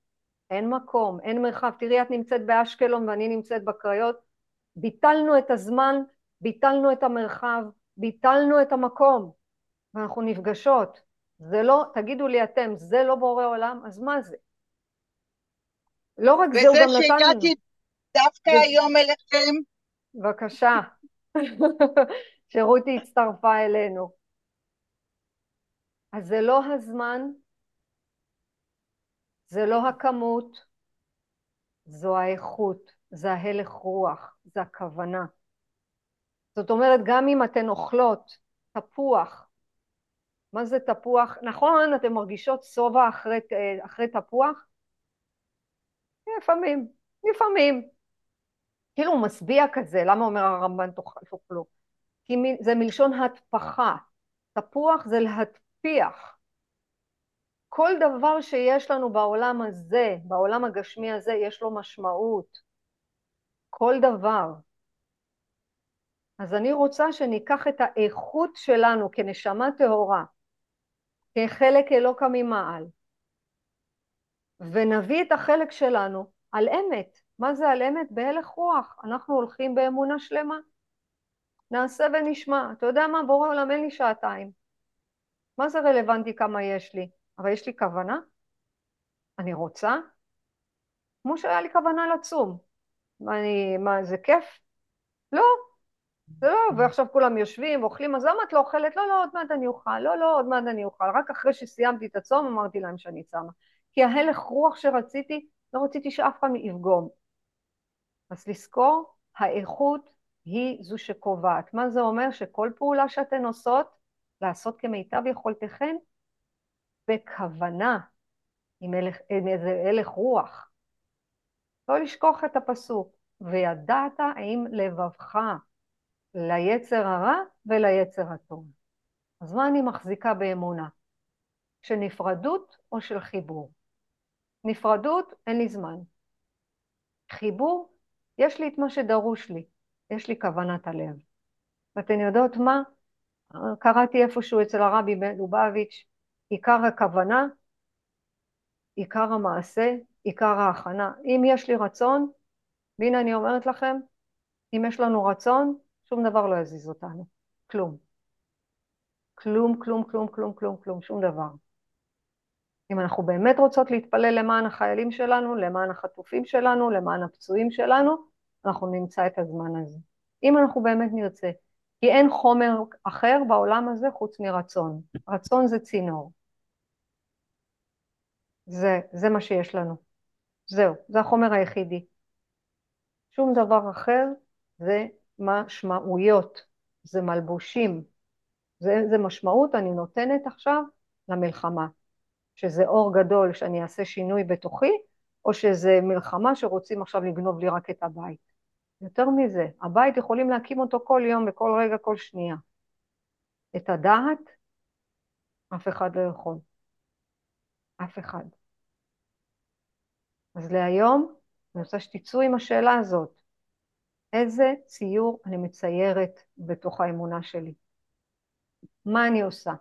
S1: אין מקום, אין מרחב. תראי, את נמצאת באשקלון ואני נמצאת בקריות, ביטלנו את הזמן, ביטלנו את המרחב, ביטלנו את המקום, ואנחנו נפגשות. זה לא, תגידו לי אתם, זה לא בורא עולם, אז מה זה? לא רק זה, הוא
S4: וזה
S1: גם נתן לנו.
S4: שהגעתי דווקא
S1: וזה-
S4: היום אליכם,
S1: בבקשה, שרותי הצטרפה אלינו. אז זה לא הזמן, זה לא הכמות, זו האיכות, זה ההלך רוח, זה הכוונה. זאת אומרת, גם אם אתן אוכלות תפוח, מה זה תפוח? נכון, אתן מרגישות שובע אחרי, אחרי תפוח? לפעמים, לפעמים. כאילו הוא משביע כזה, למה אומר הרמב"ן תאכל- תאכלו? כי זה מלשון התפחה. תפוח זה להטפיח. כל דבר שיש לנו בעולם הזה, בעולם הגשמי הזה, יש לו משמעות. כל דבר. אז אני רוצה שניקח את האיכות שלנו כנשמה טהורה, כחלק אלוקא ממעל, ונביא את החלק שלנו על אמת. מה זה על אמת? בהלך רוח. אנחנו הולכים באמונה שלמה. נעשה ונשמע. אתה יודע מה? בורא עולם אין לי שעתיים. מה זה רלוונטי כמה יש לי? אבל יש לי כוונה? אני רוצה? כמו שהיה לי כוונה לצום. מה, אני, מה זה כיף? לא. זה לא, ועכשיו כולם יושבים ואוכלים, אז למה את לא אוכלת? לא, לא, עוד מעט אני אוכל, לא, לא, עוד מעט אני אוכל. רק אחרי שסיימתי את הצום אמרתי להם שאני צמה. כי ההלך רוח שרציתי, לא רציתי שאף פעם יפגום. אז לזכור, האיכות היא זו שקובעת. מה זה אומר? שכל פעולה שאתן עושות, לעשות כמיטב יכולתכן, בכוונה, עם, הלך, עם איזה הלך רוח. לא לשכוח את הפסוק, וידעת האם לבבך ליצר הרע וליצר הטוב. אז מה אני מחזיקה באמונה? של נפרדות או של חיבור? נפרדות, אין לי זמן. חיבור, יש לי את מה שדרוש לי, יש לי כוונת הלב. ואתן יודעות מה? קראתי איפשהו אצל הרבי לובביץ', עיקר הכוונה, עיקר המעשה, עיקר ההכנה. אם יש לי רצון, והנה אני אומרת לכם, אם יש לנו רצון, שום דבר לא יזיז אותנו. כלום. כלום, כלום, כלום, כלום, כלום, כלום, שום דבר. אם אנחנו באמת רוצות להתפלל למען החיילים שלנו, למען החטופים שלנו, למען הפצועים שלנו, אנחנו נמצא את הזמן הזה. אם אנחנו באמת נרצה. כי אין חומר אחר בעולם הזה חוץ מרצון. רצון זה צינור. זה, זה מה שיש לנו. זהו, זה החומר היחידי. שום דבר אחר זה משמעויות, זה מלבושים, זה, זה משמעות אני נותנת עכשיו למלחמה. שזה אור גדול שאני אעשה שינוי בתוכי, או שזה מלחמה שרוצים עכשיו לגנוב לי רק את הבית. יותר מזה, הבית יכולים להקים אותו כל יום, בכל רגע, כל שנייה. את הדעת, אף אחד לא יכול. אף אחד. אז להיום, אני רוצה שתצאו עם השאלה הזאת. איזה ציור אני מציירת בתוך האמונה שלי? מה אני עושה?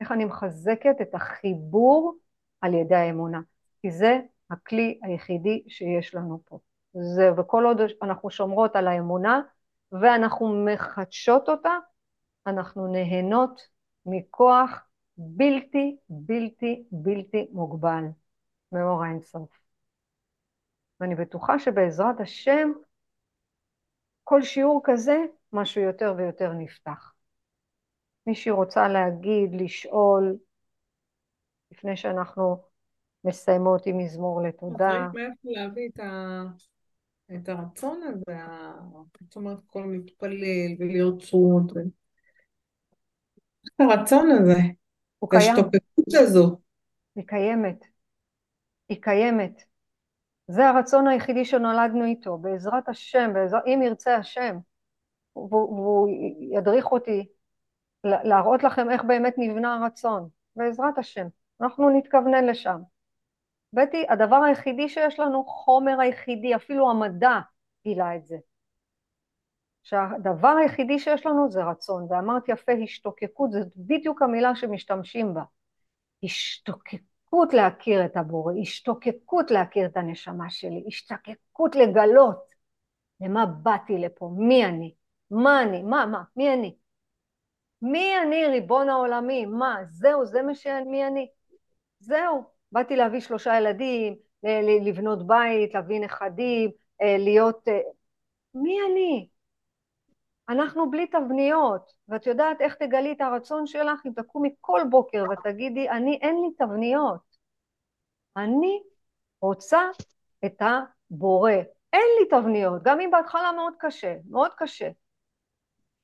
S1: איך אני מחזקת את החיבור על ידי האמונה, כי זה הכלי היחידי שיש לנו פה. זה, וכל עוד אנחנו שומרות על האמונה ואנחנו מחדשות אותה, אנחנו נהנות מכוח בלתי בלתי בלתי מוגבל מאור האינסוף. ואני בטוחה שבעזרת השם כל שיעור כזה משהו יותר ויותר נפתח. מישהי רוצה להגיד, לשאול, לפני שאנחנו מסיימות עם מזמור לתודה.
S3: מאיפה להביא את, ה... את הרצון הזה, זאת אומרת, כל מתפלל ולהיות צרות. ו... הרצון הזה,
S1: הוא קיים.
S3: ההשתוקקות הזו.
S1: היא קיימת. היא קיימת. זה הרצון היחידי שנולדנו איתו, בעזרת השם, בעזר... אם ירצה השם, והוא ידריך אותי להראות לכם איך באמת נבנה הרצון, בעזרת השם, אנחנו נתכוונן לשם. בטי, הדבר היחידי שיש לנו, חומר היחידי, אפילו המדע גילה את זה. שהדבר היחידי שיש לנו זה רצון, ואמרת יפה, השתוקקות, זאת בדיוק המילה שמשתמשים בה. השתוקקות להכיר את הבורא, השתוקקות להכיר את הנשמה שלי, השתוקקות לגלות למה באתי לפה, מי אני, מה אני, מה, מה, מי אני. מי אני ריבון העולמי? מה, זהו, זה מה שמי אני? זהו, באתי להביא שלושה ילדים, לבנות בית, להביא נכדים, אה, להיות... אה, מי אני? אנחנו בלי תבניות, ואת יודעת איך תגלי את הרצון שלך אם תקומי כל בוקר ותגידי, אני, אין לי תבניות. אני רוצה את הבורא. אין לי תבניות, גם אם בהתחלה מאוד קשה, מאוד קשה.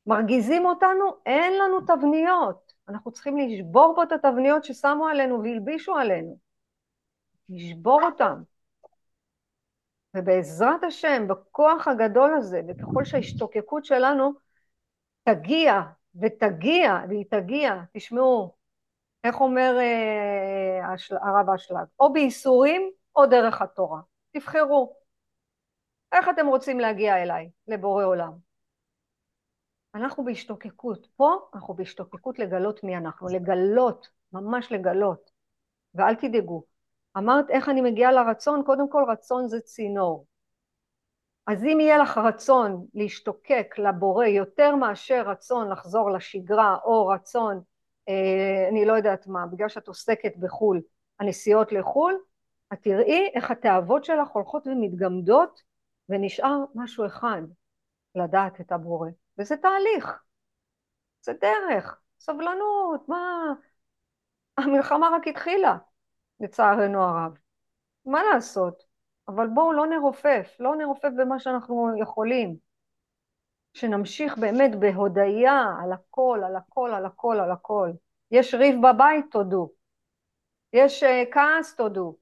S1: מרגיזים אותנו, אין לנו תבניות. אנחנו צריכים לשבור פה את התבניות ששמו עלינו והלבישו עלינו. לשבור אותם. ובעזרת השם, בכוח הגדול הזה, וככל שההשתוקקות שלנו תגיע ותגיע, והיא תגיע, תשמעו, איך אומר אה, הרב אשלג, או בייסורים או דרך התורה. תבחרו. איך אתם רוצים להגיע אליי, לבורא עולם? אנחנו בהשתוקקות. פה אנחנו בהשתוקקות לגלות מי אנחנו, לגלות, ממש לגלות. ואל תדאגו. אמרת איך אני מגיעה לרצון? קודם כל רצון זה צינור. אז אם יהיה לך רצון להשתוקק לבורא יותר מאשר רצון לחזור לשגרה או רצון, אה, אני לא יודעת מה, בגלל שאת עוסקת בחו"ל, הנסיעות לחו"ל, את תראי איך התאוות שלך הולכות ומתגמדות ונשאר משהו אחד, לדעת את הבורא. וזה תהליך, זה דרך, סבלנות, מה... המלחמה רק התחילה, לצערנו הרב. מה לעשות? אבל בואו לא נרופף, לא נרופף במה שאנחנו יכולים. שנמשיך באמת בהודיה על הכל, על הכל, על הכל, על הכל. יש ריב בבית, תודו. יש uh, כעס, תודו.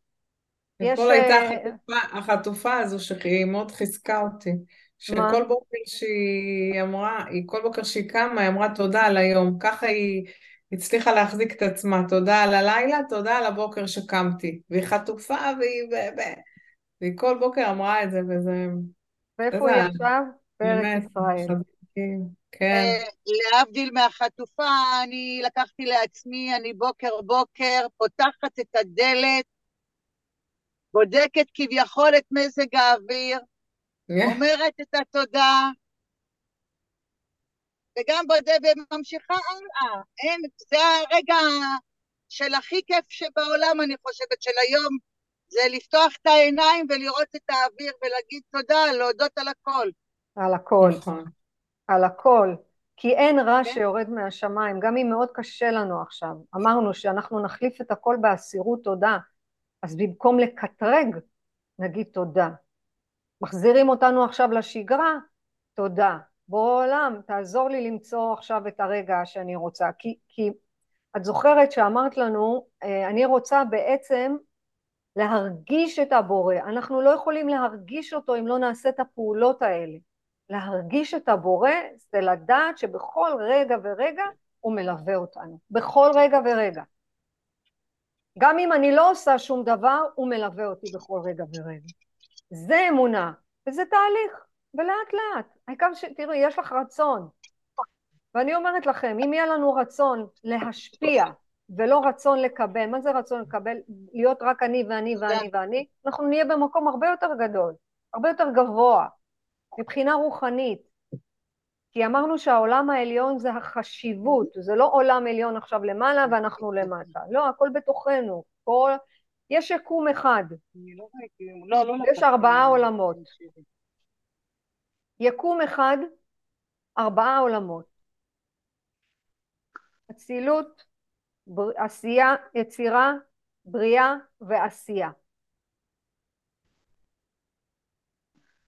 S3: יש... אתמול הייתה אה, החטופה, החטופה הזו שהיא מאוד חיזקה אותי. שכל בוקר שהיא אמרה, היא כל בוקר שהיא קמה, היא אמרה תודה על היום. ככה היא הצליחה להחזיק את עצמה. תודה על הלילה, תודה על הבוקר שקמתי. והיא חטופה והיא... והיא כל בוקר אמרה את זה, וזה...
S1: ואיפה היא עכשיו? בארץ ישראל.
S3: כן.
S4: אה, להבדיל מהחטופה, אני לקחתי לעצמי, אני בוקר בוקר פותחת את הדלת, בודקת כביכול את מזג האוויר, אומרת את התודה, וגם בודקת וממשיכה הלאה. אין, זה הרגע של הכי כיף שבעולם, אני חושבת, של היום, זה לפתוח את העיניים ולראות את האוויר ולהגיד תודה, להודות על הכל.
S1: על הכל. נכון. על הכל. כי אין רע כן. שיורד מהשמיים, גם אם מאוד קשה לנו עכשיו. אמרנו שאנחנו נחליף את הכל באסירות תודה, אז במקום לקטרג, נגיד תודה. מחזירים אותנו עכשיו לשגרה, תודה. בורא עולם, תעזור לי למצוא עכשיו את הרגע שאני רוצה. כי, כי את זוכרת שאמרת לנו, אה, אני רוצה בעצם להרגיש את הבורא. אנחנו לא יכולים להרגיש אותו אם לא נעשה את הפעולות האלה. להרגיש את הבורא זה לדעת שבכל רגע ורגע הוא מלווה אותנו. בכל רגע ורגע. גם אם אני לא עושה שום דבר, הוא מלווה אותי בכל רגע ורגע. זה אמונה, וזה תהליך, ולאט לאט. העיקר ש... תראי, יש לך רצון. ואני אומרת לכם, אם יהיה לנו רצון להשפיע ולא רצון לקבל, מה זה רצון לקבל? להיות רק אני ואני ואני ואני, אנחנו נהיה במקום הרבה יותר גדול, הרבה יותר גבוה, מבחינה רוחנית. כי אמרנו שהעולם העליון זה החשיבות, זה לא עולם עליון עכשיו למעלה ואנחנו למטה, לא, הכל בתוכנו, כל... יש יקום אחד, לא לא, לא יש ארבעה עולמות. יקום אחד, ארבעה עולמות. אצילות, בר... עשייה, יצירה, בריאה ועשייה.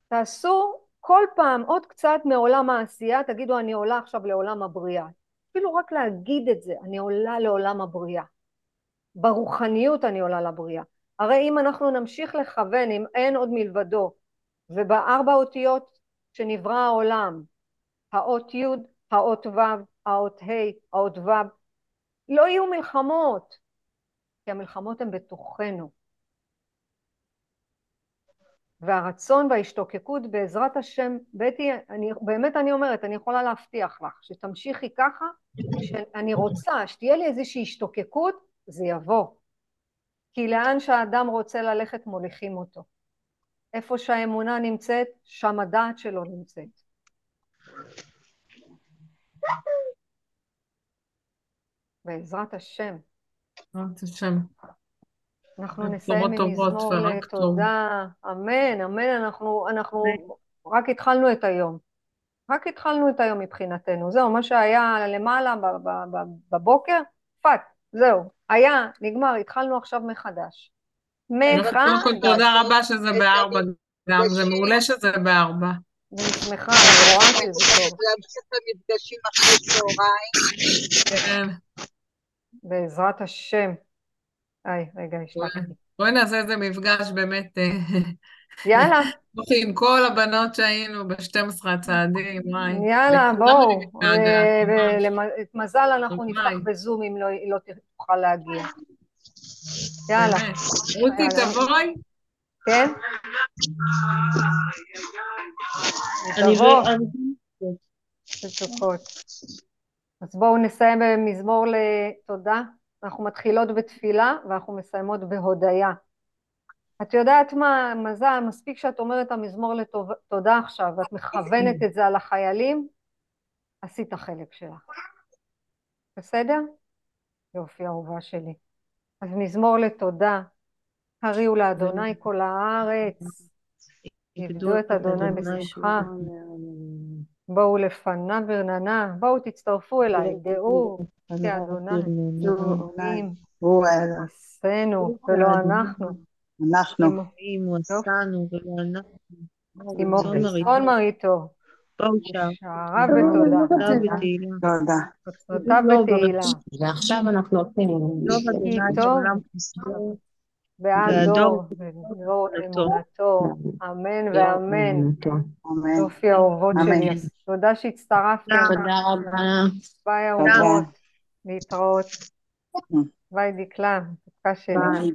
S1: תעשו כל פעם עוד קצת מעולם העשייה, תגידו אני עולה עכשיו לעולם הבריאה. אפילו רק להגיד את זה, אני עולה לעולם הבריאה. ברוחניות אני עולה לבריאה. הרי אם אנחנו נמשיך לכוון, אם אין עוד מלבדו, ובארבע אותיות שנברא העולם, האות י', האות ו', האות ה', האות ו', לא יהיו מלחמות, כי המלחמות הן בתוכנו. והרצון וההשתוקקות בעזרת השם, בטי, אני, באמת אני אומרת, אני יכולה להבטיח לך שתמשיכי ככה, שאני רוצה שתהיה לי איזושהי השתוקקות, זה יבוא. כי לאן שהאדם רוצה ללכת מוליכים אותו. איפה שהאמונה נמצאת, שם הדעת שלו נמצאת. בעזרת השם.
S3: בעזרת השם.
S1: אנחנו נסיים עם מזמור לתודה, אמן, אמן, אנחנו, אנחנו רק התחלנו את היום, רק התחלנו את היום מבחינתנו, זהו, מה שהיה למעלה בבוקר, fuck, זהו, היה, נגמר, התחלנו עכשיו מחדש.
S3: מחדש. תודה רבה שזה בארבע, גם זה מעולה שזה בארבע.
S1: אני שמחה, אני רואה שזה טוב.
S4: להמשיך את המפגשים אחרי צהריים.
S3: כן.
S1: בעזרת השם. היי, רגע, השתקתי.
S3: בואי נעשה איזה מפגש באמת. אה,
S1: יאללה.
S3: עם כל הבנות שהיינו ב-12 הצעדים, וואי.
S1: יאללה, בואו. מזל אנחנו נפתח בזום אם לא, לא תוכל להגיע. יאללה.
S3: רותי, תבואי.
S1: כן?
S2: תבוא.
S1: אז בואו נסיים במזמור לתודה. אנחנו מתחילות בתפילה ואנחנו מסיימות בהודיה. את יודעת מה, מזל, מספיק שאת אומרת המזמור לתודה עכשיו ואת מכוונת את זה על החיילים, עשית החלק שלך. בסדר? יופי, אהובה שלי. אז מזמור לתודה, הריעו לאדוני כל הארץ, עבדו את אדוני בשמחה, בואו לפניו ברננה, בואו תצטרפו אליי, דעו כי אדוני אלוהים
S4: הוא
S1: עשינו ולא אנחנו,
S4: אנחנו.
S2: הוא עשנו ולא אנחנו. צאן מרעיתו.
S1: וצאן מרעיתו,
S2: בואו שער.
S1: שעריו בתודה,
S2: תודה.
S4: תודה.
S1: חצרותיו
S2: לא,
S1: בתהילה,
S5: ועכשיו אנחנו
S2: חסדו.
S1: ועד דור ודור
S2: אמונתו.
S1: אמן ואמן.
S4: אמן.
S1: יופי אהובות
S4: אמן.
S1: שלי, תודה שהצטרפתם,
S5: תודה רבה.
S1: ביי
S4: תודה.
S1: אהובות, להתראות. ביי דקלה, מתוקה שלי.
S5: ביי.